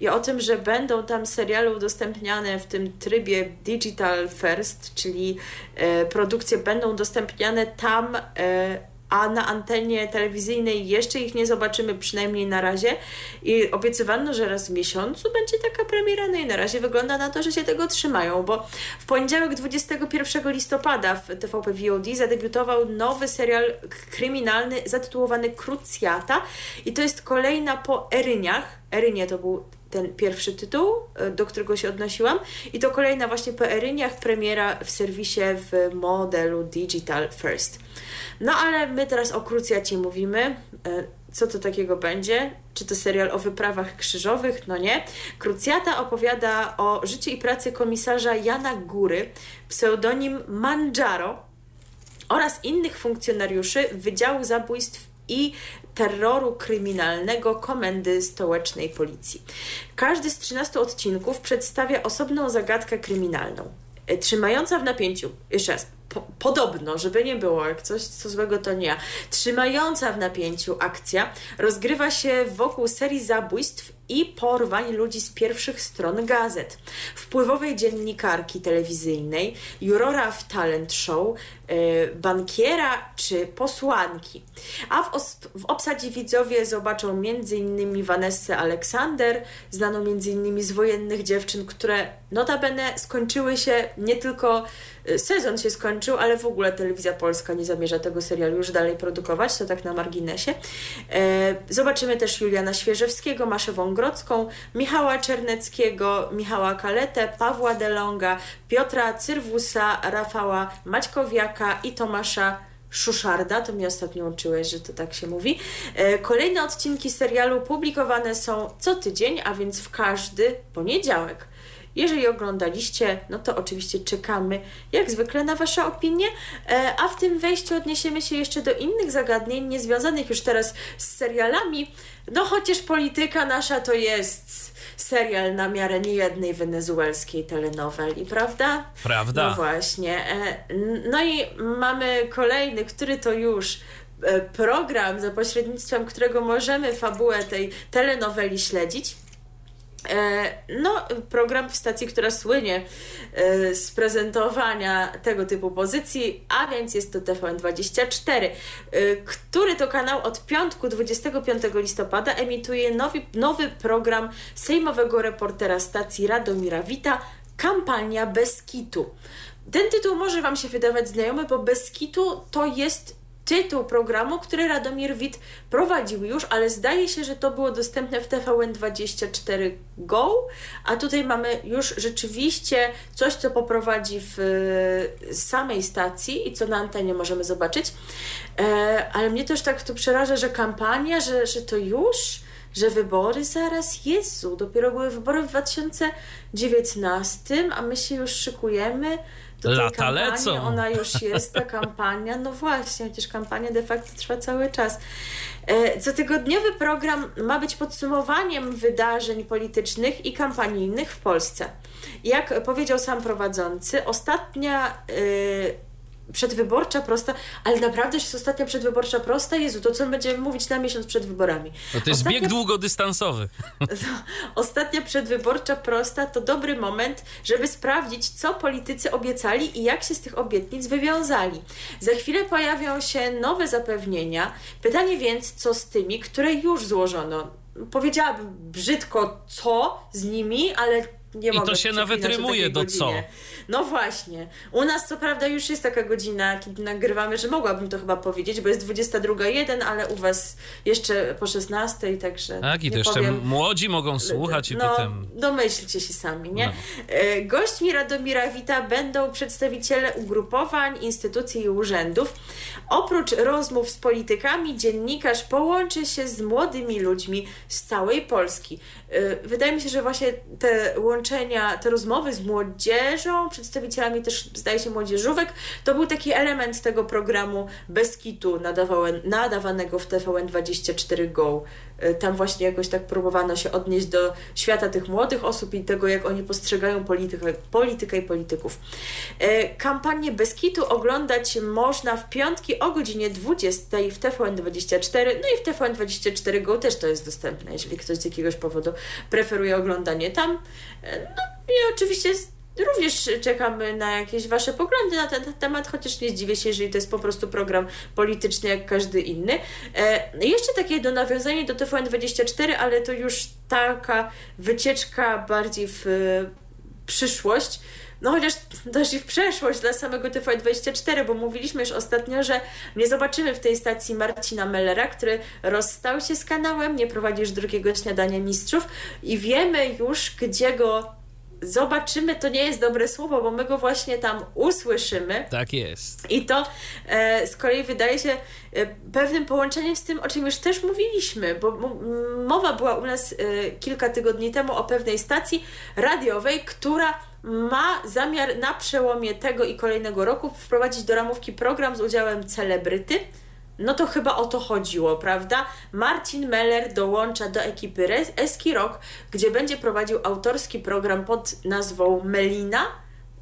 i o tym, że będą tam seriale udostępniane w tym trybie Digital First, czyli e, produkcje będą udostępniane tam, e, a na antenie telewizyjnej jeszcze ich nie zobaczymy, przynajmniej na razie. I obiecywano, że raz w miesiącu będzie taka premiera, no i na razie wygląda na to, że się tego trzymają, bo w poniedziałek 21 listopada w TVP VOD zadebiutował nowy serial kryminalny zatytułowany Krucjata i to jest kolejna po Eryniach. Erynie to był ten pierwszy tytuł, e, do którego się odnosiłam. I to kolejna właśnie po Eryniach premiera w serwisie w modelu Digital First. No ale my teraz o Krucjacie mówimy. E, co to takiego będzie? Czy to serial o wyprawach krzyżowych? No nie. Krucjata opowiada o życiu i pracy komisarza Jana Góry, pseudonim Manjaro oraz innych funkcjonariuszy Wydziału Zabójstw i terroru kryminalnego Komendy Stołecznej Policji. Każdy z 13 odcinków przedstawia osobną zagadkę kryminalną, e, trzymająca w napięciu, jeszcze raz, po, podobno, żeby nie było, jak coś co złego to nie ja, trzymająca w napięciu akcja rozgrywa się wokół serii zabójstw i porwań ludzi z pierwszych stron gazet, wpływowej dziennikarki telewizyjnej, jurora w talent show, yy, bankiera czy posłanki. A w, w obsadzie widzowie zobaczą m.in. Vanessę Aleksander, znaną m.in. z wojennych dziewczyn, które notabene skończyły się nie tylko sezon się skończył, ale w ogóle telewizja polska nie zamierza tego serialu już dalej produkować, to tak na marginesie. E, zobaczymy też Juliana Świeżewskiego, Maszę Wągrodzką, Michała Czerneckiego, Michała Kaletę, Pawła Delonga, Piotra Cyrwusa, Rafała Maćkowiaka i Tomasza Szuszarda, to mnie ostatnio uczyłeś, że to tak się mówi. E, kolejne odcinki serialu publikowane są co tydzień, a więc w każdy poniedziałek. Jeżeli oglądaliście, no to oczywiście czekamy jak zwykle na Wasze opinie, e, a w tym wejściu odniesiemy się jeszcze do innych zagadnień, niezwiązanych już teraz z serialami, no chociaż polityka nasza to jest serial na miarę niejednej wenezuelskiej telenoweli, prawda? Prawda. No właśnie. E, no i mamy kolejny, który to już e, program, za pośrednictwem którego możemy fabułę tej telenoweli śledzić. E, no, program w stacji, która słynie e, z prezentowania tego typu pozycji, a więc jest to TVN24, e, który to kanał od piątku 25 listopada emituje nowy, nowy program sejmowego reportera stacji Radomira Wita Kampania Beskitu. Ten tytuł może Wam się wydawać znajomy, bo Beskitu to jest tytuł programu, który Radomir Wit prowadził już, ale zdaje się, że to było dostępne w TVN24 Go, a tutaj mamy już rzeczywiście coś, co poprowadzi w samej stacji i co na antenie możemy zobaczyć. E, ale mnie też tak to przeraża, że kampania, że, że to już że wybory zaraz, Jezu, dopiero były wybory w 2019, a my się już szykujemy Lata lecą. Ona już jest, ta kampania. No właśnie, chociaż kampania de facto trwa cały czas. E, cotygodniowy program ma być podsumowaniem wydarzeń politycznych i kampanijnych w Polsce. Jak powiedział sam prowadzący, ostatnia. Yy, przedwyborcza prosta, ale naprawdę jest ostatnia przedwyborcza prosta? Jezu, to co będziemy mówić na miesiąc przed wyborami? No to jest ostatnia, bieg długodystansowy. ostatnia przedwyborcza prosta to dobry moment, żeby sprawdzić, co politycy obiecali i jak się z tych obietnic wywiązali. Za chwilę pojawią się nowe zapewnienia. Pytanie więc, co z tymi, które już złożono? Powiedziałabym brzydko, co z nimi, ale nie I to się nawet rymuje do godzinie. co. No właśnie. U nas co prawda już jest taka godzina, kiedy nagrywamy, że mogłabym to chyba powiedzieć, bo jest 22.01, ale u was jeszcze po 16, także Tak, i to jeszcze powiem. młodzi mogą słuchać i no, potem... domyślcie się sami, nie? No. E, Gośćmi Radomira Wita będą przedstawiciele ugrupowań, instytucji i urzędów. Oprócz rozmów z politykami, dziennikarz połączy się z młodymi ludźmi z całej Polski. E, Wydaje mi się, że właśnie te łączenia, te rozmowy z młodzieżą, przedstawicielami też, zdaje się, młodzieżówek, to był taki element tego programu bez kitu nadawane, nadawanego w TVN24 Go. E, Tam właśnie jakoś tak próbowano się odnieść do świata tych młodych osób i tego, jak oni postrzegają politykę, politykę i polityków. E, Kampanię bez kitu oglądać można w piątki o godzinie 20 w TVN24, no i w TVN24 Go też to jest dostępne, jeżeli ktoś z jakiegoś powodu preferuje oglądanie tam. E, No i oczywiście Również czekamy na jakieś Wasze poglądy na ten temat, chociaż nie zdziwię się, jeżeli to jest po prostu program polityczny jak każdy inny. E, jeszcze takie do nawiązanie do TVN24, ale to już taka wycieczka bardziej w e, przyszłość. No chociaż też i w przeszłość dla samego TV24, bo mówiliśmy już ostatnio, że nie zobaczymy w tej stacji Marcina Mellera, który rozstał się z kanałem, nie prowadzi już drugiego śniadania mistrzów i wiemy już, gdzie go zobaczymy, to nie jest dobre słowo, bo my go właśnie tam usłyszymy. Tak jest. I to e, z kolei wydaje się e, pewnym połączeniem z tym, o czym już też mówiliśmy, bo mowa była u nas e, kilka tygodni temu o pewnej stacji radiowej, która ma zamiar na przełomie tego i kolejnego roku wprowadzić do ramówki program z udziałem celebryty. No to chyba o to chodziło, prawda? Marcin Meller dołącza do ekipy Eski Rock, gdzie będzie prowadził autorski program pod nazwą Melina.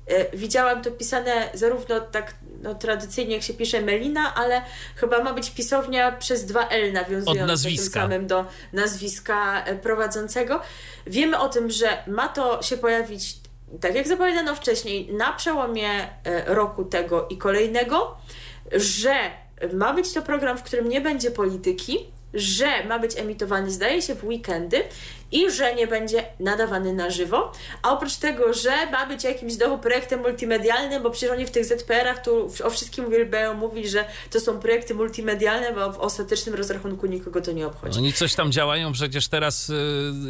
E, widziałam to pisane zarówno tak no, tradycyjnie, jak się pisze Melina, ale chyba ma być pisownia przez dwa L nawiązująca tym samym do nazwiska e, prowadzącego. Wiemy o tym, że ma to się pojawić, tak jak zapowiadano wcześniej, na przełomie e, roku tego i kolejnego, że ma być to program, w którym nie będzie polityki, że ma być emitowany, zdaje się, w weekendy i że nie będzie nadawany na żywo. A oprócz tego, że ma być jakimś znowu projektem multimedialnym, bo przecież oni w tych ZPR-ach tu o wszystkim uwielbiają mówić, że to są projekty multimedialne, bo w ostatecznym rozrachunku nikogo to nie obchodzi. Oni coś tam działają przecież teraz y,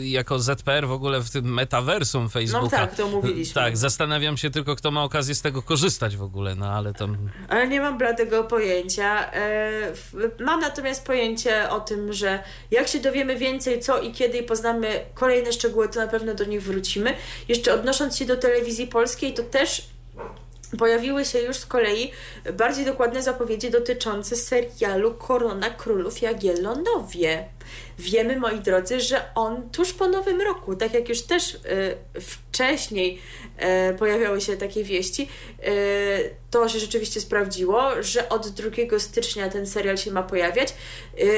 jako ZPR w ogóle w tym metaversum Facebooka. No tak, to mówiliśmy. Tak, zastanawiam się tylko, kto ma okazję z tego korzystać w ogóle, no ale tam... Ale nie mam bladego pojęcia. E, mam natomiast pojęcie o tym, że jak się dowiemy więcej, co i kiedy i poznamy kolejne szczegóły, to na pewno do nich wrócimy. Jeszcze odnosząc się do telewizji polskiej, to też pojawiły się już z kolei bardziej dokładne zapowiedzi dotyczące serialu Korona Królów Jagiellonowie. Wiemy, moi drodzy, że on tuż po nowym roku, tak jak już też y, wcześniej y, pojawiały się takie wieści, y, to się rzeczywiście sprawdziło, że od 2 stycznia ten serial się ma pojawiać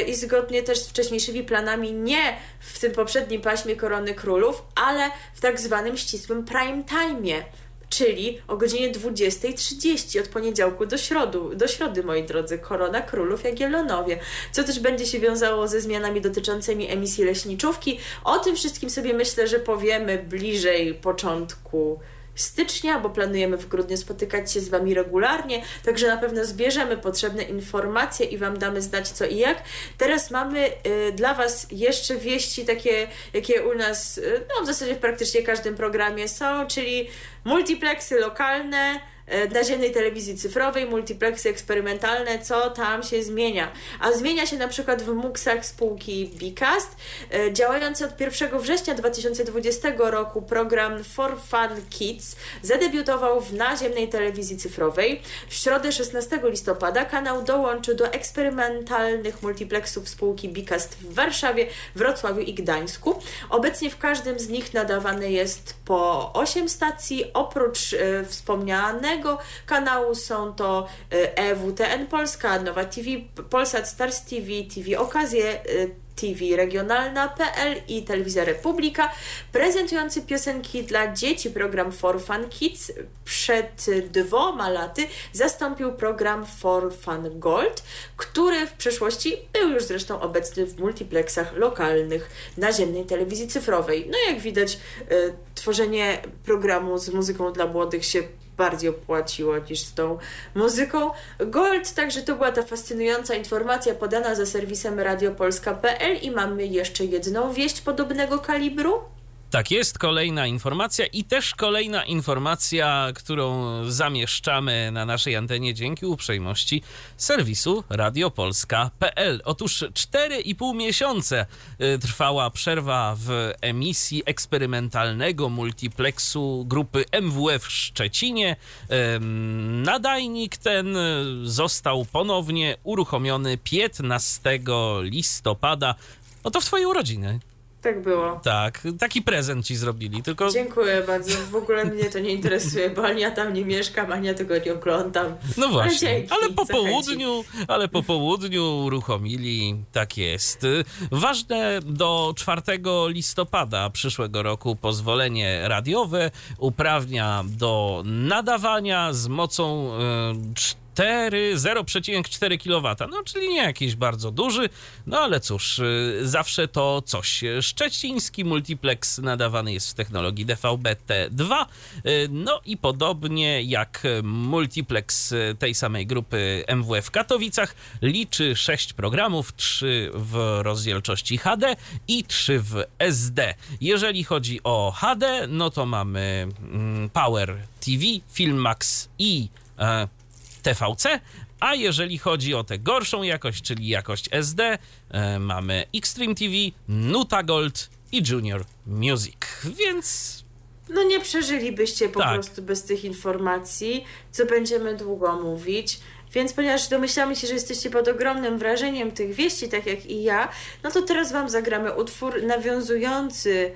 i zgodnie też z wcześniejszymi planami nie w tym poprzednim paśmie Korony Królów, ale w tak zwanym ścisłym prime time'ie czyli o godzinie 20.30 od poniedziałku do, środu, do środy, moi drodzy, Korona Królów Jagiellonowie, co też będzie się wiązało ze zmianami dotyczącymi emisji leśniczówki. O tym wszystkim sobie myślę, że powiemy bliżej początku stycznia, bo planujemy w grudniu spotykać się z Wami regularnie, także na pewno zbierzemy potrzebne informacje i Wam damy znać co i jak. Teraz mamy y, dla Was jeszcze wieści takie, jakie u nas, y, no w zasadzie w praktycznie każdym programie są, czyli multiplexy lokalne, naziemnej telewizji cyfrowej, multiplexy eksperymentalne, co tam się zmienia. A zmienia się na przykład w MUX-ach spółki Bicast. E, działający od 1 września 2020 roku program For Fun Kids zadebiutował w naziemnej telewizji cyfrowej. W środę 16 listopada kanał dołączył do eksperymentalnych multiplexów spółki Bicast w Warszawie, Wrocławiu i Gdańsku. Obecnie w każdym z nich nadawane jest po 8 stacji, oprócz e, wspomnianego kanału są to EWTN e Polska, Nowa TV, Polsat Stars TV, TV Okazje, e, TV Regionalna.pl i Telewizja Republika, prezentujący piosenki dla dzieci program For Fun Kids przed dwoma laty zastąpił program For Fun Gold, który w przeszłości był już zresztą obecny w multiplexach lokalnych naziemnej telewizji cyfrowej. No jak widać, y, tworzenie programu z muzyką dla młodych się bardziej opłaciło niż z tą muzyką. Gold, także to była ta fascynująca informacja podana za serwisem radiopolska.pl i mamy jeszcze jedną wieść podobnego kalibru. Tak jest, kolejna informacja i też kolejna informacja, którą zamieszczamy na naszej antenie dzięki uprzejmości serwisu radiopolska.pl. Otóż 4,5 miesiące y, trwała przerwa w emisji eksperymentalnego multiplexu grupy MWF w Szczecinie. Nadajnik ten został ponownie uruchomiony 15 listopada. Oto w Twojej urodziny. Tak było. Tak, taki prezent ci zrobili, tylko... Dziękuję bardzo. W ogóle mnie to nie interesuje, bo ani ja tam nie mieszkam, ani ja tego nie oglądam. No właśnie, Ale, dzięki, ale po zachęci. południu, ale po południu uruchomili, tak jest. Ważne do 4 listopada przyszłego roku pozwolenie radiowe uprawnia do nadawania z mocą e, 4, 0,4 kW. No, czyli nie jakiś bardzo duży, no ale cóż, y, zawsze to coś. Szczeciński multiplex nadawany jest w technologii DVB-T2, y, no i podobnie jak multiplex y, tej samej grupy MWF w Katowicach, liczy 6 programów, 3 w rozdzielczości HD i 3 w SD. Jeżeli chodzi o HD, no to mamy mm, Power TV, Filmax i e, TVC, a jeżeli chodzi o tę gorszą jakość, czyli jakość SD, e, mamy Extreme TV, Nuta Gold i Junior Music. Więc No nie przeżylibyście po Tak. prostu bez tych informacji, co będziemy długo mówić. Więc ponieważ domyślamy się, że jesteście pod ogromnym wrażeniem tych wieści, tak jak i ja, no to teraz Wam zagramy utwór nawiązujący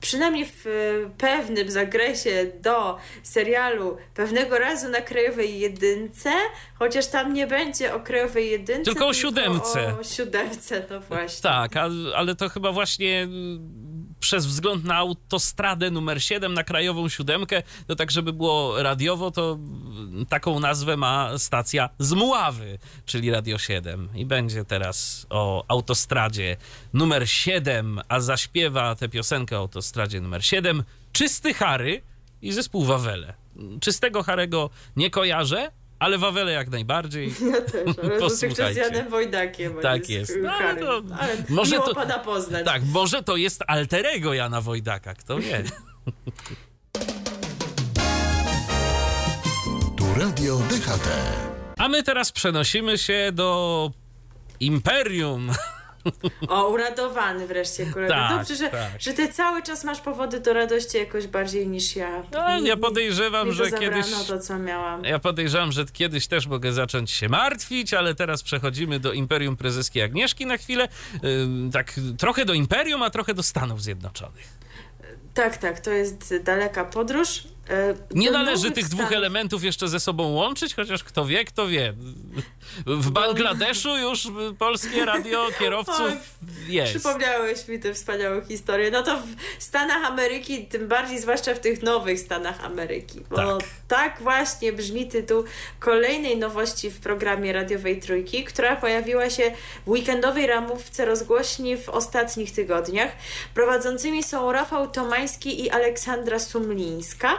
przynajmniej w y, pewnym zakresie do serialu pewnego razu na Krajowej Jedynce, chociaż tam nie będzie o Krajowej Jedynce, Tylko o siódemce. o siódemce, no właśnie. tak, ale to chyba właśnie przez wzgląd na autostradę numer 7, na krajową siódemkę, to tak, żeby było radiowo, to taką nazwę ma stacja z Muławy, czyli Radio 7. I będzie teraz o autostradzie numer 7, a zaśpiewa tę piosenkę o autostradzie numer 7 Czysty Harry i zespół Wawele. Czystego Harego nie kojarzę, ale Wawele jak najbardziej. Ja też, jeszcze z Posłuchajcie. Janem Wojdakiem. Tak jest. No, to- ale może miło to- pana poznać. Tak, może to jest alterego Jana Wojdaka, kto wie. Tu Radio DHT. A my teraz przenosimy się do Imperium. O, uradowany wreszcie, kolega. Tak, Dobrze, że, tak. że ty cały czas masz powody do radości jakoś bardziej niż ja. No, Mi- ja mi- podejrzewam, mi że zabrano kiedyś- to, co miałam. Ja podejrzewam, że kiedyś też mogę zacząć się martwić, ale teraz przechodzimy do Imperium Prezeskiej Agnieszki na chwilę. Tak trochę do Imperium, a trochę do Stanów Zjednoczonych. Tak, tak, to jest daleka podróż. E, Nie należy tych dwóch Stanów. elementów jeszcze ze sobą łączyć, chociaż kto wie, kto wie. W Bangladeszu już polskie radio kierowców Oj, jest. Przypomniałeś mi tę wspaniałą historię. No to w Stanach Ameryki, tym bardziej zwłaszcza w tych nowych Stanach Ameryki. Bo Tak. tak, właśnie brzmi tytuł kolejnej nowości w programie radiowej Trójki, która pojawiła się w weekendowej ramówce rozgłośni w ostatnich tygodniach. Prowadzącymi są Rafał Tomański i Aleksandra Sumlińska.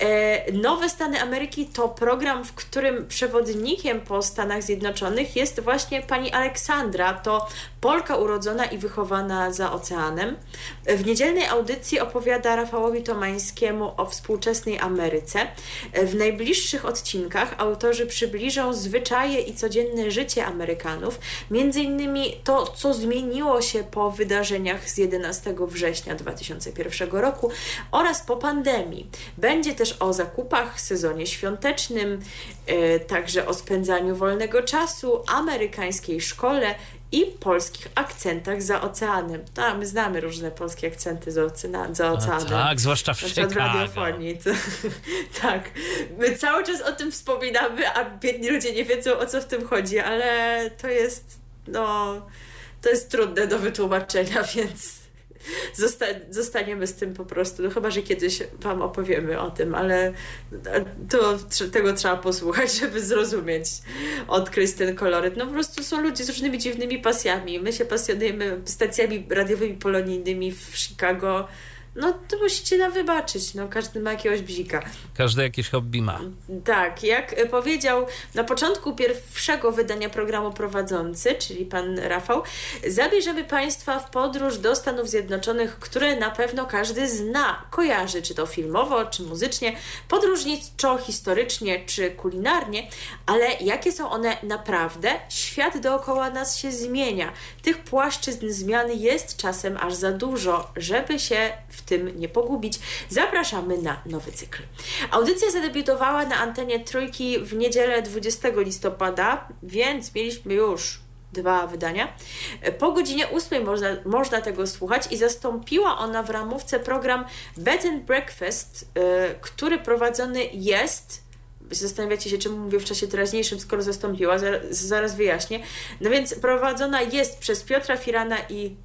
E, Nowe Stany Ameryki to program, w którym przewodnikiem po Stanach Zjednoczonych jest właśnie pani Aleksandra. To Polka urodzona i wychowana za oceanem. W niedzielnej audycji opowiada Rafałowi Tomańskiemu o współczesnej Ameryce. W najbliższych odcinkach autorzy przybliżą zwyczaje i codzienne życie Amerykanów, między innymi to, co zmieniło się po wydarzeniach z 11 września 2001 roku oraz po pandemii. Będzie też o zakupach, sezonie świątecznym, e, także o spędzaniu wolnego czasu, amerykańskiej szkole i polskich akcentach za oceanem. No, my znamy różne polskie akcenty za, oceana, za A oceanem. tak, zwłaszcza w przykład w Chicago. radiofonii. To, tak. My cały czas o tym wspominamy, a biedni ludzie nie wiedzą o co w tym chodzi, ale to jest, no, to jest trudne do wytłumaczenia, więc zosta zostaniemy z tym po prostu. No chyba, że kiedyś Wam opowiemy o tym, ale to, tego trzeba posłuchać, żeby zrozumieć, odkryć ten koloryt. No po prostu są ludzie z różnymi dziwnymi pasjami. My się pasjonujemy stacjami radiowymi polonijnymi w Chicago. No to musicie nam wybaczyć, no każdy ma jakiegoś bzika. Każdy jakieś hobby ma. Tak, jak e, powiedział na początku pierwszego wydania programu prowadzący, czyli pan Rafał, zabierzemy Państwa w podróż do Stanów Zjednoczonych, które na pewno każdy zna, kojarzy, czy to filmowo, czy muzycznie, podróżniczo, historycznie, czy kulinarnie, ale jakie są one naprawdę? Świat dookoła nas się zmienia. Tych płaszczyzn zmiany jest czasem aż za dużo, żeby się w tym nie pogubić. Zapraszamy na nowy cykl. Audycja zadebiutowała na antenie Trójki w niedzielę 20 listopada, więc mieliśmy już dwa wydania. Po godzinie 8 można, można tego słuchać i zastąpiła ona w ramówce program Bed and Breakfast, który prowadzony jest zastanawiacie się, czemu mówię w czasie teraźniejszym, skoro zastąpiła, zaraz, zaraz wyjaśnię. No więc prowadzona jest przez Piotra Firana i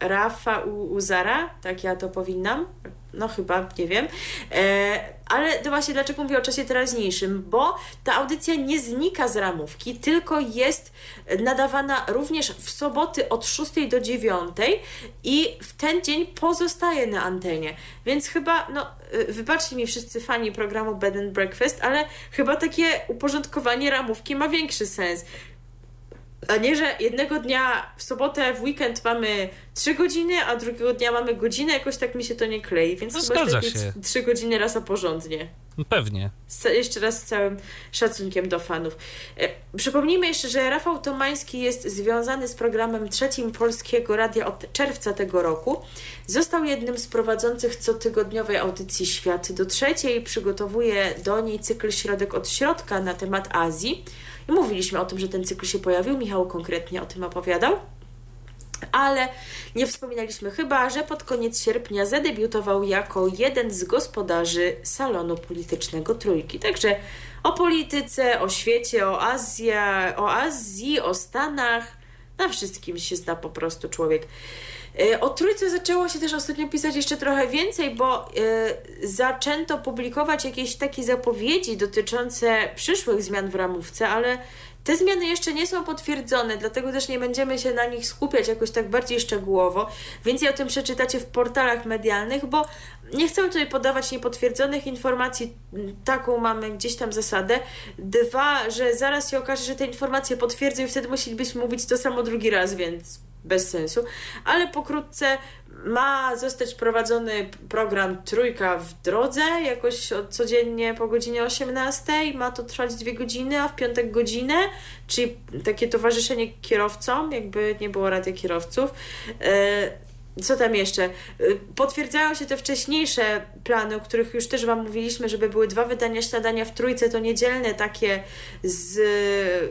Rafa Uzara, tak ja to powinnam, no chyba, nie wiem. E, ale to właśnie dlaczego mówię o czasie teraźniejszym, bo ta audycja nie znika z ramówki, tylko jest nadawana również w soboty od 6 do 9 i w ten dzień pozostaje na antenie. Więc chyba, no wybaczcie mi wszyscy fani programu Bed and Breakfast, ale chyba takie uporządkowanie ramówki ma większy sens. A nie, że jednego dnia w sobotę, w weekend mamy 3 godziny, a drugiego dnia mamy godzinę, jakoś tak mi się to nie klei, więc no, chyba lepiej się. 3 godziny raz a porządnie. Pewnie. Z, jeszcze raz z całym szacunkiem do fanów. E, przypomnijmy jeszcze, że Rafał Tomański jest związany z programem trzecim Polskiego Radia od czerwca tego roku. Został jednym z prowadzących cotygodniowej audycji Świat do trzeciej. Przygotowuje do niej cykl Środek od Środka na temat Azji. Mówiliśmy o tym, że ten cykl się pojawił. Michał konkretnie o tym opowiadał. Ale nie wspominaliśmy chyba, że pod koniec sierpnia zadebiutował jako jeden z gospodarzy salonu politycznego Trójki. Także o polityce, o świecie, o Azji, o Azji, o Stanach, na wszystkim się zna po prostu człowiek. E, o trójce zaczęło się też ostatnio pisać jeszcze trochę więcej, bo y, zaczęto publikować jakieś takie zapowiedzi dotyczące przyszłych zmian w ramówce, ale te zmiany jeszcze nie są potwierdzone, dlatego też nie będziemy się na nich skupiać jakoś tak bardziej szczegółowo. Więcej o tym przeczytacie w portalach medialnych, bo nie chcę tutaj podawać niepotwierdzonych informacji. Taką mamy gdzieś tam zasadę. Dwa, że zaraz się okaże, że te informacje potwierdzą i wtedy musielibyśmy mówić to samo drugi raz, więc bez sensu, ale pokrótce ma zostać prowadzony program Trójka w drodze, jakoś codziennie po godzinie 18. Ma to trwać dwie godziny, a w piątek godzinę, czyli takie towarzyszenie kierowcom, jakby nie było rady kierowców. E, co tam jeszcze? Y, potwierdzają się te wcześniejsze plany, o których już też Wam mówiliśmy, żeby były dwa wydania śniadania w trójce, to niedzielne, takie z,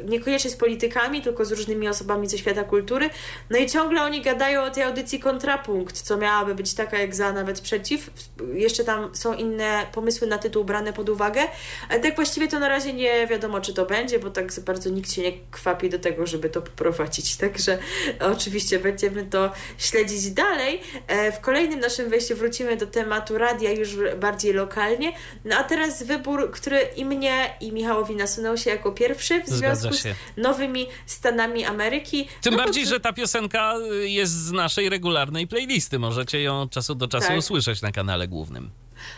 niekoniecznie z politykami, tylko z różnymi osobami ze świata kultury. No i ciągle oni gadają o tej audycji Kontrapunkt, co miałaby być taka jak za, nawet przeciw. Jeszcze tam są inne pomysły na tytuł brane pod uwagę, ale tak właściwie to na razie nie wiadomo, czy to będzie, bo tak bardzo nikt się nie kwapi do tego, żeby to poprowadzić. Także oczywiście będziemy to śledzić dalej dalej. E, w kolejnym naszym wejściu wrócimy do tematu radia już bardziej lokalnie. No a teraz wybór, który i mnie, i Michałowi nasunął się jako pierwszy w związku z nowymi Stanami Ameryki. Tym no bardziej, że ta piosenka jest z naszej regularnej playlisty. Możecie ją od czasu do czasu tak. usłyszeć na kanale głównym.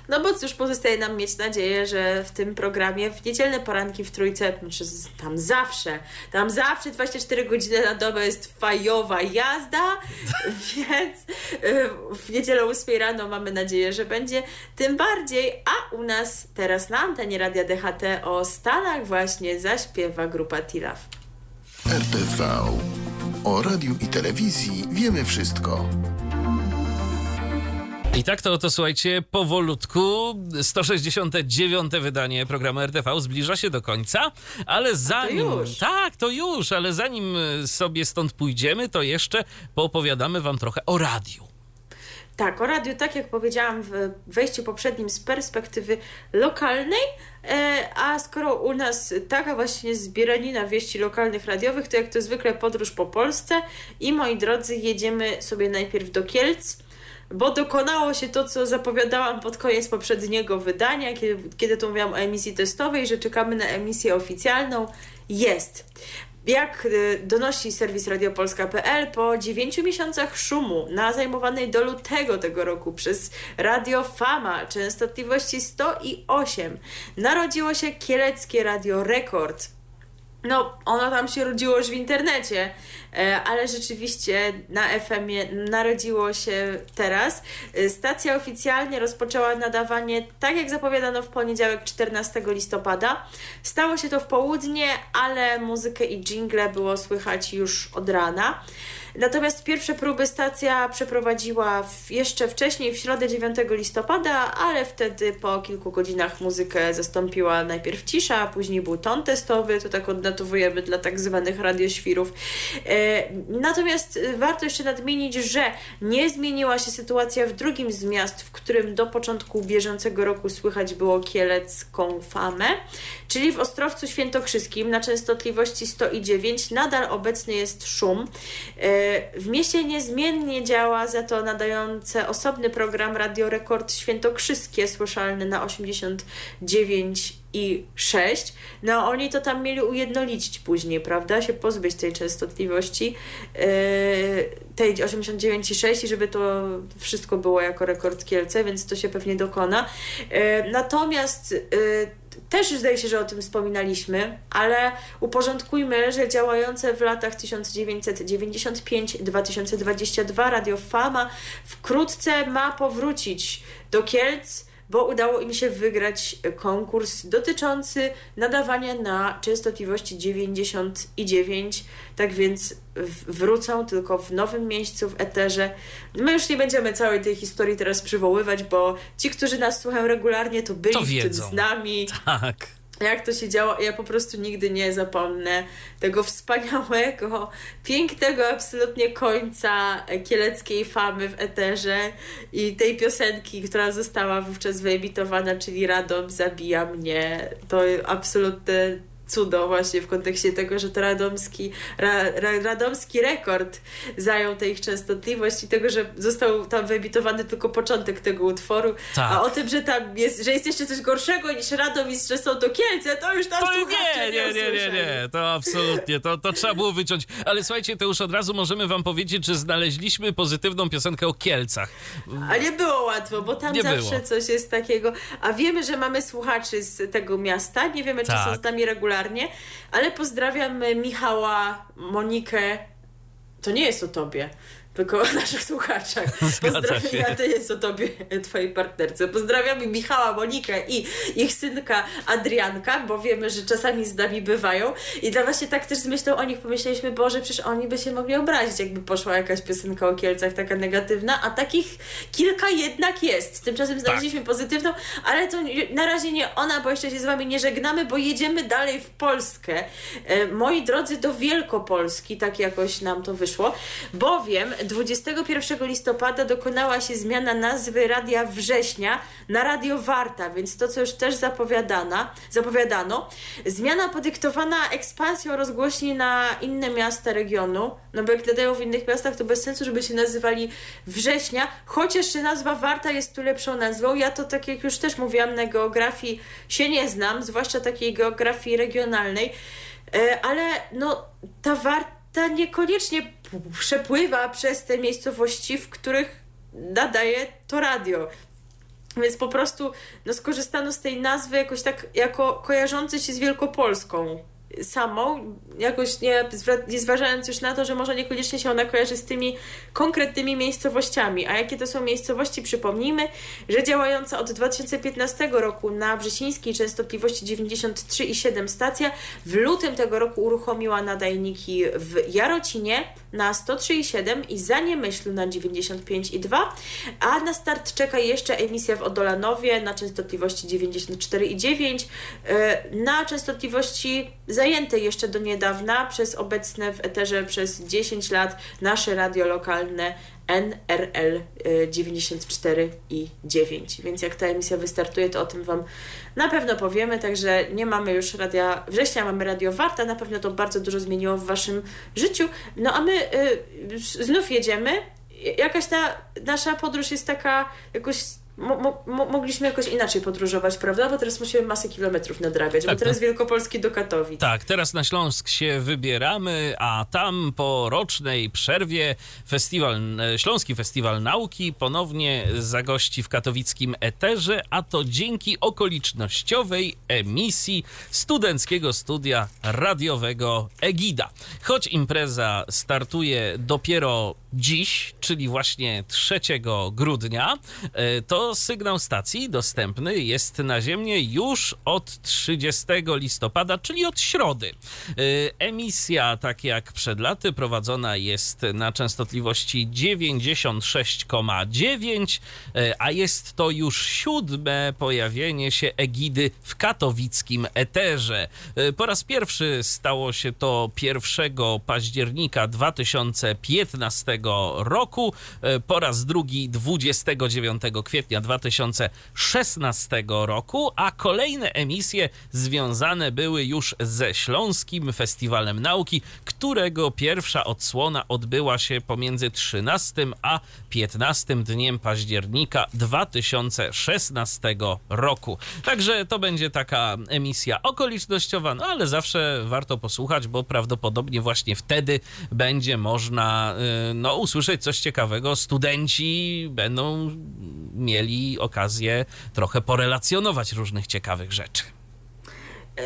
No bo cóż, pozostaje nam mieć nadzieję, że w tym programie w niedzielne poranki w trójce, znaczy tam zawsze, tam zawsze 24 godziny na dobę jest fajowa jazda, więc y, w niedzielę 8 rano mamy nadzieję, że będzie tym bardziej, a u nas teraz na antenie Radia DHT o Stanach właśnie zaśpiewa grupa Tilaf. RTV. O radiu i telewizji wiemy wszystko. I tak to, to słuchajcie, powolutku 169. wydanie programu RTV zbliża się do końca, ale zanim... To. Tak, to już, ale zanim sobie stąd pójdziemy, to jeszcze poopowiadamy wam trochę o radiu. Tak, o radiu, tak jak powiedziałam w wejściu poprzednim z perspektywy lokalnej, e, a skoro u nas taka właśnie zbieranina wieści lokalnych radiowych, to jak to zwykle podróż po Polsce i moi drodzy, jedziemy sobie najpierw do Kielc, bo dokonało się to, co zapowiadałam pod koniec poprzedniego wydania, kiedy, kiedy to mówiłam o emisji testowej, że czekamy na emisję oficjalną. Jest. Jak y, donosi serwis radiopolska.pl, po 9 miesiącach szumu na zajmowanej do lutego tego roku przez Radio Fama częstotliwości 108 narodziło się Kieleckie Radio Rekord no, ono tam się rodziło już w internecie, e, ale rzeczywiście na FM-ie narodziło się teraz. E, stacja oficjalnie rozpoczęła nadawanie, tak jak zapowiadano w poniedziałek 14 listopada. Stało się to w południe, ale muzykę i jingle było słychać już od rana. Natomiast pierwsze próby stacja przeprowadziła w, jeszcze wcześniej, w środę 9 listopada, ale wtedy po kilku godzinach muzykę zastąpiła najpierw cisza, później był ton testowy, to tak odnotowujemy dla tak zwanych radioświrów. E, natomiast warto jeszcze nadmienić, że nie zmieniła się sytuacja w drugim z miast, w którym do początku bieżącego roku słychać było kielecką famę, czyli w Ostrowcu Świętokrzyskim na częstotliwości 109 nadal obecny jest szum. W mieście niezmiennie działa za to nadające osobny program Radio Rekord Świętokrzyskie, słyszalny na 89 i 6. No oni to tam mieli ujednolicić później, prawda? Się pozbyć tej częstotliwości yy, tej 89,6 i żeby to wszystko było jako rekord Kielce, więc to się pewnie dokona. Yy, natomiast yy, też zdaje się, że o tym wspominaliśmy, ale uporządkujmy, że działające w latach 1995-2022 Radio Fama wkrótce ma powrócić do Kielc bo udało im się wygrać konkurs dotyczący nadawania na częstotliwości 99, tak więc wrócą tylko w nowym miejscu w eterze. My już nie będziemy całej tej historii teraz przywoływać, bo ci, którzy nas słuchają regularnie, to byli to z nami. Tak jak to się działo. Ja po prostu nigdy nie zapomnę tego wspaniałego, pięknego absolutnie końca kieleckiej famy w eterze i tej piosenki, która została wówczas wyemitowana, czyli Radom zabija mnie. To absolutne cudo właśnie w kontekście tego, że to radomski, ra, ra, radomski rekord zajął tę ich częstotliwość i tego, że został tam wyemitowany tylko początek tego utworu, tak. a o tym, że tam jest, że jest jeszcze coś gorszego niż Radom i że są to Kielce, to już tam to nie, nie, nie, nie, nie, to absolutnie, to, to trzeba było wyciąć. Ale słuchajcie, to już od razu możemy wam powiedzieć, że znaleźliśmy pozytywną piosenkę o Kielcach. A nie było łatwo, bo tam nie zawsze było. coś jest takiego, a wiemy, że mamy słuchaczy z tego miasta, nie wiemy, czy tak. są z nami regularnie, regularnie, ale pozdrawiam Michała, Monikę. To nie jest o tobie tylko o naszych słuchaczach. Pozdrawiam, to jest o tobie, twojej partnerce. Pozdrawiamy Michała, Monikę i ich synka Adrianka, bo wiemy, że czasami z nami bywają. I dla właśnie tak też z myślą o nich pomyśleliśmy, Boże, przecież oni by się mogli obrazić, jakby poszła jakaś piosenka o Kielcach taka negatywna, a takich kilka jednak jest. Tymczasem tak. znaleźliśmy tak. pozytywną, ale to na razie nie ona, bo jeszcze się z wami nie żegnamy, bo jedziemy dalej w Polskę. E, moi drodzy, do Wielkopolski, tak jakoś nam to wyszło, bowiem 21 listopada dokonała się zmiana nazwy Radia Września na Radio Warta, więc to, co już też zapowiadana, zapowiadano. Zmiana podyktowana ekspansją rozgłośni na inne miasta regionu, no bo jak nadają w innych miastach, to bez sensu, żeby się nazywali Września, chociaż nazwa Warta jest tu lepszą nazwą. Ja to, tak jak już też mówiłam, na geografii się nie znam, zwłaszcza takiej geografii regionalnej, e, ale no ta Warta ta niekoniecznie przepływa przez te miejscowości, w których nadaje to radio. Więc po prostu no, skorzystano z tej nazwy jakoś tak jako kojarzący się z Wielkopolską samą, jakoś nie, nie zważając już na to, że może niekoniecznie się ona kojarzy z tymi konkretnymi miejscowościami. A jakie to są miejscowości? Przypomnijmy, że działająca od 2015 roku na wrzesińskiej częstotliwości 93,7 stacja w lutym tego roku uruchomiła nadajniki w Jarocinie na 103,7 i Zaniemyślu na 95,2, a na start czeka jeszcze emisja w Odolanowie na częstotliwości 94,9, e, na częstotliwości zajęte jeszcze do niedawna przez obecne w eterze przez 10 lat nasze radio lokalne NRL 94 i 9. Więc jak ta emisja wystartuje, to o tym Wam na pewno powiemy. Także nie mamy już radia września, mamy radio Warta. Na pewno to bardzo dużo zmieniło w Waszym życiu. No a my y, znów jedziemy. Jakaś ta nasza podróż jest taka jakoś mo, mo, mogliśmy jakoś inaczej podróżować, prawda? Bo teraz musimy masę kilometrów nadrabiać, tak, bo teraz no. Wielkopolski do Katowic. Tak, teraz na Śląsk się wybieramy, a tam po rocznej przerwie festiwal, e, Śląski Festiwal Nauki ponownie zagości w katowickim eterze, a to dzięki okolicznościowej emisji studenckiego studia radiowego Egida. Choć impreza startuje dopiero dziś, czyli właśnie 3 grudnia, e, to sygnał stacji dostępny jest na Ziemię już od 30 listopada, czyli od środy. E, emisja, tak jak przed laty, prowadzona jest na częstotliwości 96,9, e, a jest to już siódme pojawienie się Egidy w katowickim eterze. Po raz pierwszy stało się to 1 października 2015 roku, e, po raz drugi 29 kwietnia 2016 roku, a kolejne emisje związane były już ze Śląskim Festiwalem Nauki, którego pierwsza odsłona odbyła się pomiędzy 13 a 15 dniem października 2016 roku. Także to będzie taka emisja okolicznościowa, no ale zawsze warto posłuchać, bo prawdopodobnie właśnie wtedy będzie można y, no, usłyszeć coś ciekawego. Studenci będą mieli okazję trochę porelacjonować różnych ciekawych rzeczy. E,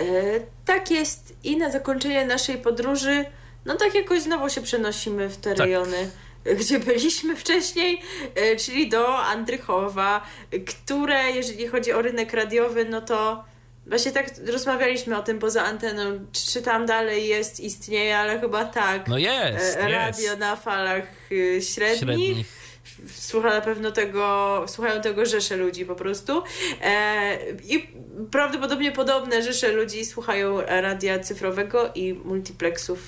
tak jest. I na zakończenie naszej podróży, no tak jakoś znowu się przenosimy w te tak. rejony gdzie byliśmy wcześniej, e, czyli do Andrychowa, które, jeżeli chodzi o rynek radiowy, no to Właśnie tak rozmawialiśmy o tym poza anteną, czy tam dalej jest, istnieje, ale chyba tak. No jest, e, Radio jest. na falach y, średnich. średnich. Słucha na pewno tego, słuchają tego rzesze ludzi po prostu. E, I prawdopodobnie podobne rzesze ludzi słuchają radia cyfrowego i multiplexów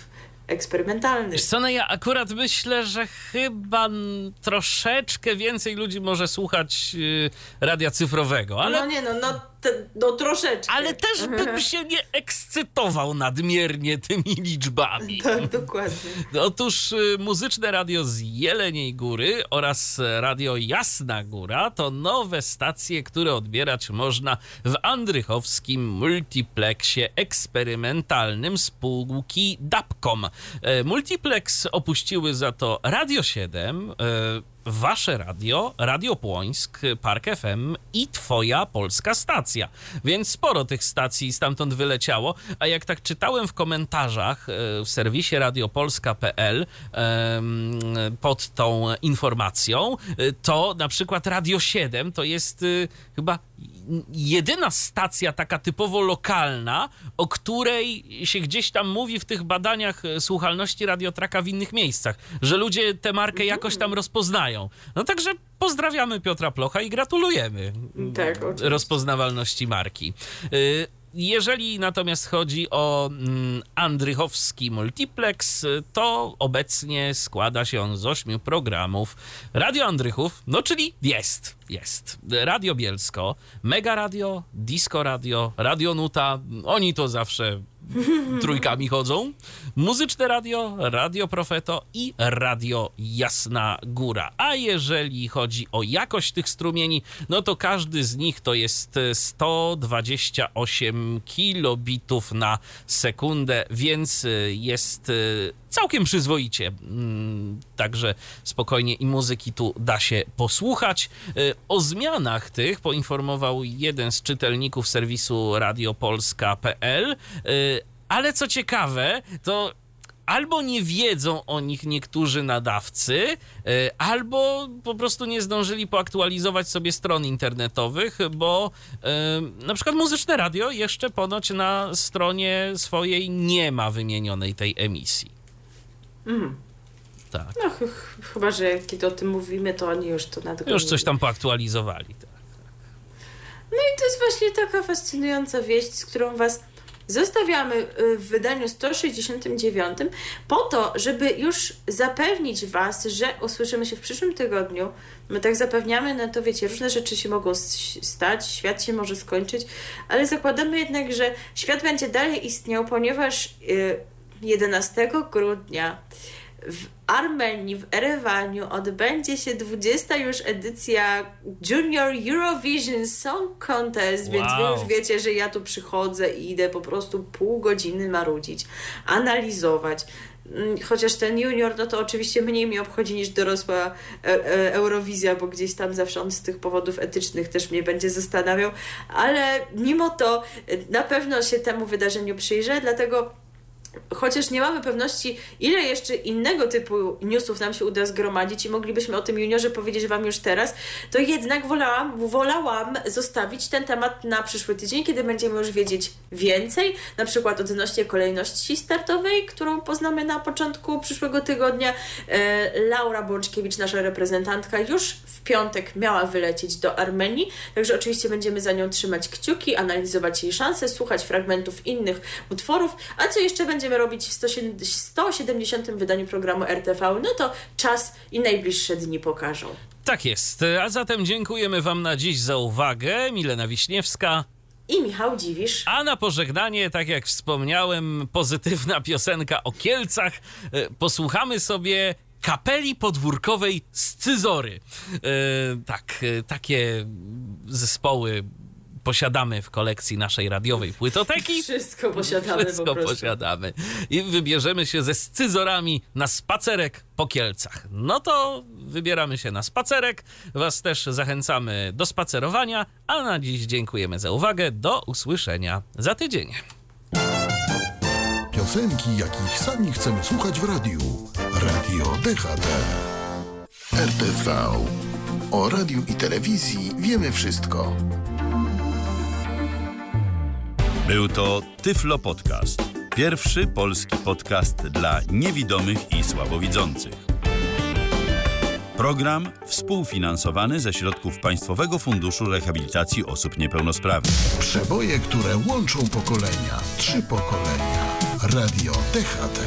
eksperymentalnych. Co, no ja akurat myślę, że chyba troszeczkę więcej ludzi może słuchać y, radia cyfrowego, ale... No nie no, no te, no troszeczkę. Ale też bym się nie ekscytował nadmiernie tymi liczbami. Tak, dokładnie. Otóż y, muzyczne radio z Jeleniej Góry oraz radio Jasna Góra to nowe stacje, które odbierać można w andrychowskim multiplexie eksperymentalnym spółki Dapcom. E, multiplex opuściły za to Radio 7, wasze radio, Radio Płońsk, Park FM i twoja polska stacja. Więc sporo tych stacji stamtąd wyleciało, a jak tak czytałem w komentarzach e, w serwisie radiopolska.pl pod tą informacją, e, to na przykład Radio 7 to jest e, chyba jedyna stacja taka typowo lokalna, o której się gdzieś tam mówi w tych badaniach słuchalności radiotraka w innych miejscach, że ludzie tę markę jakoś tam rozpoznają. No także pozdrawiamy Piotra Plocha i gratulujemy tak, rozpoznawalności marki. Jeżeli natomiast chodzi o mm, Andrychowski Multiplex, to obecnie składa się on z ośmiu programów. Radio Andrychów, no czyli jest, jest. Radio Bielsko, Mega Radio, Disco Radio, Radio Nuta, oni to zawsze trójkami chodzą. Muzyczne radio, Radio Profeto i Radio Jasna Góra. A jeżeli chodzi o jakość tych strumieni, no to każdy z nich to jest 128 kilobitów na sekundę, więc jest całkiem przyzwoicie. Mm, także spokojnie i muzyki tu da się posłuchać. O zmianach tych poinformował jeden z czytelników serwisu radiopolska.pl ale co ciekawe, to albo nie wiedzą o nich niektórzy nadawcy, e, albo po prostu nie zdążyli poaktualizować sobie stron internetowych, bo e, na przykład muzyczne radio jeszcze ponoć na stronie swojej nie ma wymienionej tej emisji. Mm. Tak. No ch chyba, że kiedy o tym mówimy, to oni już to nadgonią. Już coś tam poaktualizowali. Tak. No i to jest właśnie taka fascynująca wieść, z którą was zostawiamy y, w wydaniu 169 po to, żeby już zapewnić Was, że usłyszymy się w przyszłym tygodniu. My tak zapewniamy, no to wiecie, różne rzeczy się mogą stać, świat się może skończyć, ale zakładamy jednak, że świat będzie dalej istniał, ponieważ 11 y, grudnia Armenii, w Erewaniu odbędzie się 20 już edycja Junior Eurovision Song Contest, wow. więc wy już wiecie, że ja tu przychodzę i idę po prostu pół godziny marudzić, analizować. Mm, chociaż ten junior, no to oczywiście mniej mi obchodzi niż dorosła e, e, Eurowizja, bo gdzieś tam zawsze on z tych powodów etycznych też mnie będzie zastanawiał, ale mimo to e, na pewno się temu wydarzeniu przyjrzę, dlatego chociaż nie mamy pewności, ile jeszcze innego typu newsów nam się uda zgromadzić i moglibyśmy o tym juniorze powiedzieć Wam już teraz, to jednak wolałam, wolałam zostawić ten temat na przyszły tydzień, kiedy będziemy już wiedzieć więcej, na przykład odnośnie kolejności startowej, którą poznamy na początku przyszłego tygodnia. E, Laura Bączkiewicz, nasza reprezentantka, już w piątek miała wylecieć do Armenii, także oczywiście będziemy za nią trzymać kciuki, analizować jej szanse, słuchać fragmentów innych utworów, a co jeszcze będziemy robić w 170. wydaniu programu RTV, no to czas i najbliższe dni pokażą. Tak jest. A zatem dziękujemy Wam na dziś za uwagę. Milena Wiśniewska. I Michał Dziwisz. A na pożegnanie, tak jak wspomniałem, pozytywna piosenka o Kielcach. E, Posłuchamy sobie kapeli podwórkowej Scyzory. E, tak, e, takie zespoły posiadamy w kolekcji naszej radiowej płytoteki. Wszystko posiadamy Wszystko po posiadamy. I wybierzemy się ze scyzorami na spacerek po Kielcach. No to wybieramy się na spacerek. Was też zachęcamy do spacerowania. A na dziś dziękujemy za uwagę. Do usłyszenia za tydzień. Piosenki, jakich sami chcemy słuchać w radiu. Radio DHT. RTV. O radiu i telewizji wiemy wszystko. Był to Tyflo Podcast. Pierwszy polski podcast dla niewidomych i słabowidzących. Program współfinansowany ze środków Państwowego Funduszu Rehabilitacji Osób Niepełnosprawnych. Przeboje, które łączą pokolenia. Trzy pokolenia. Radio DHT.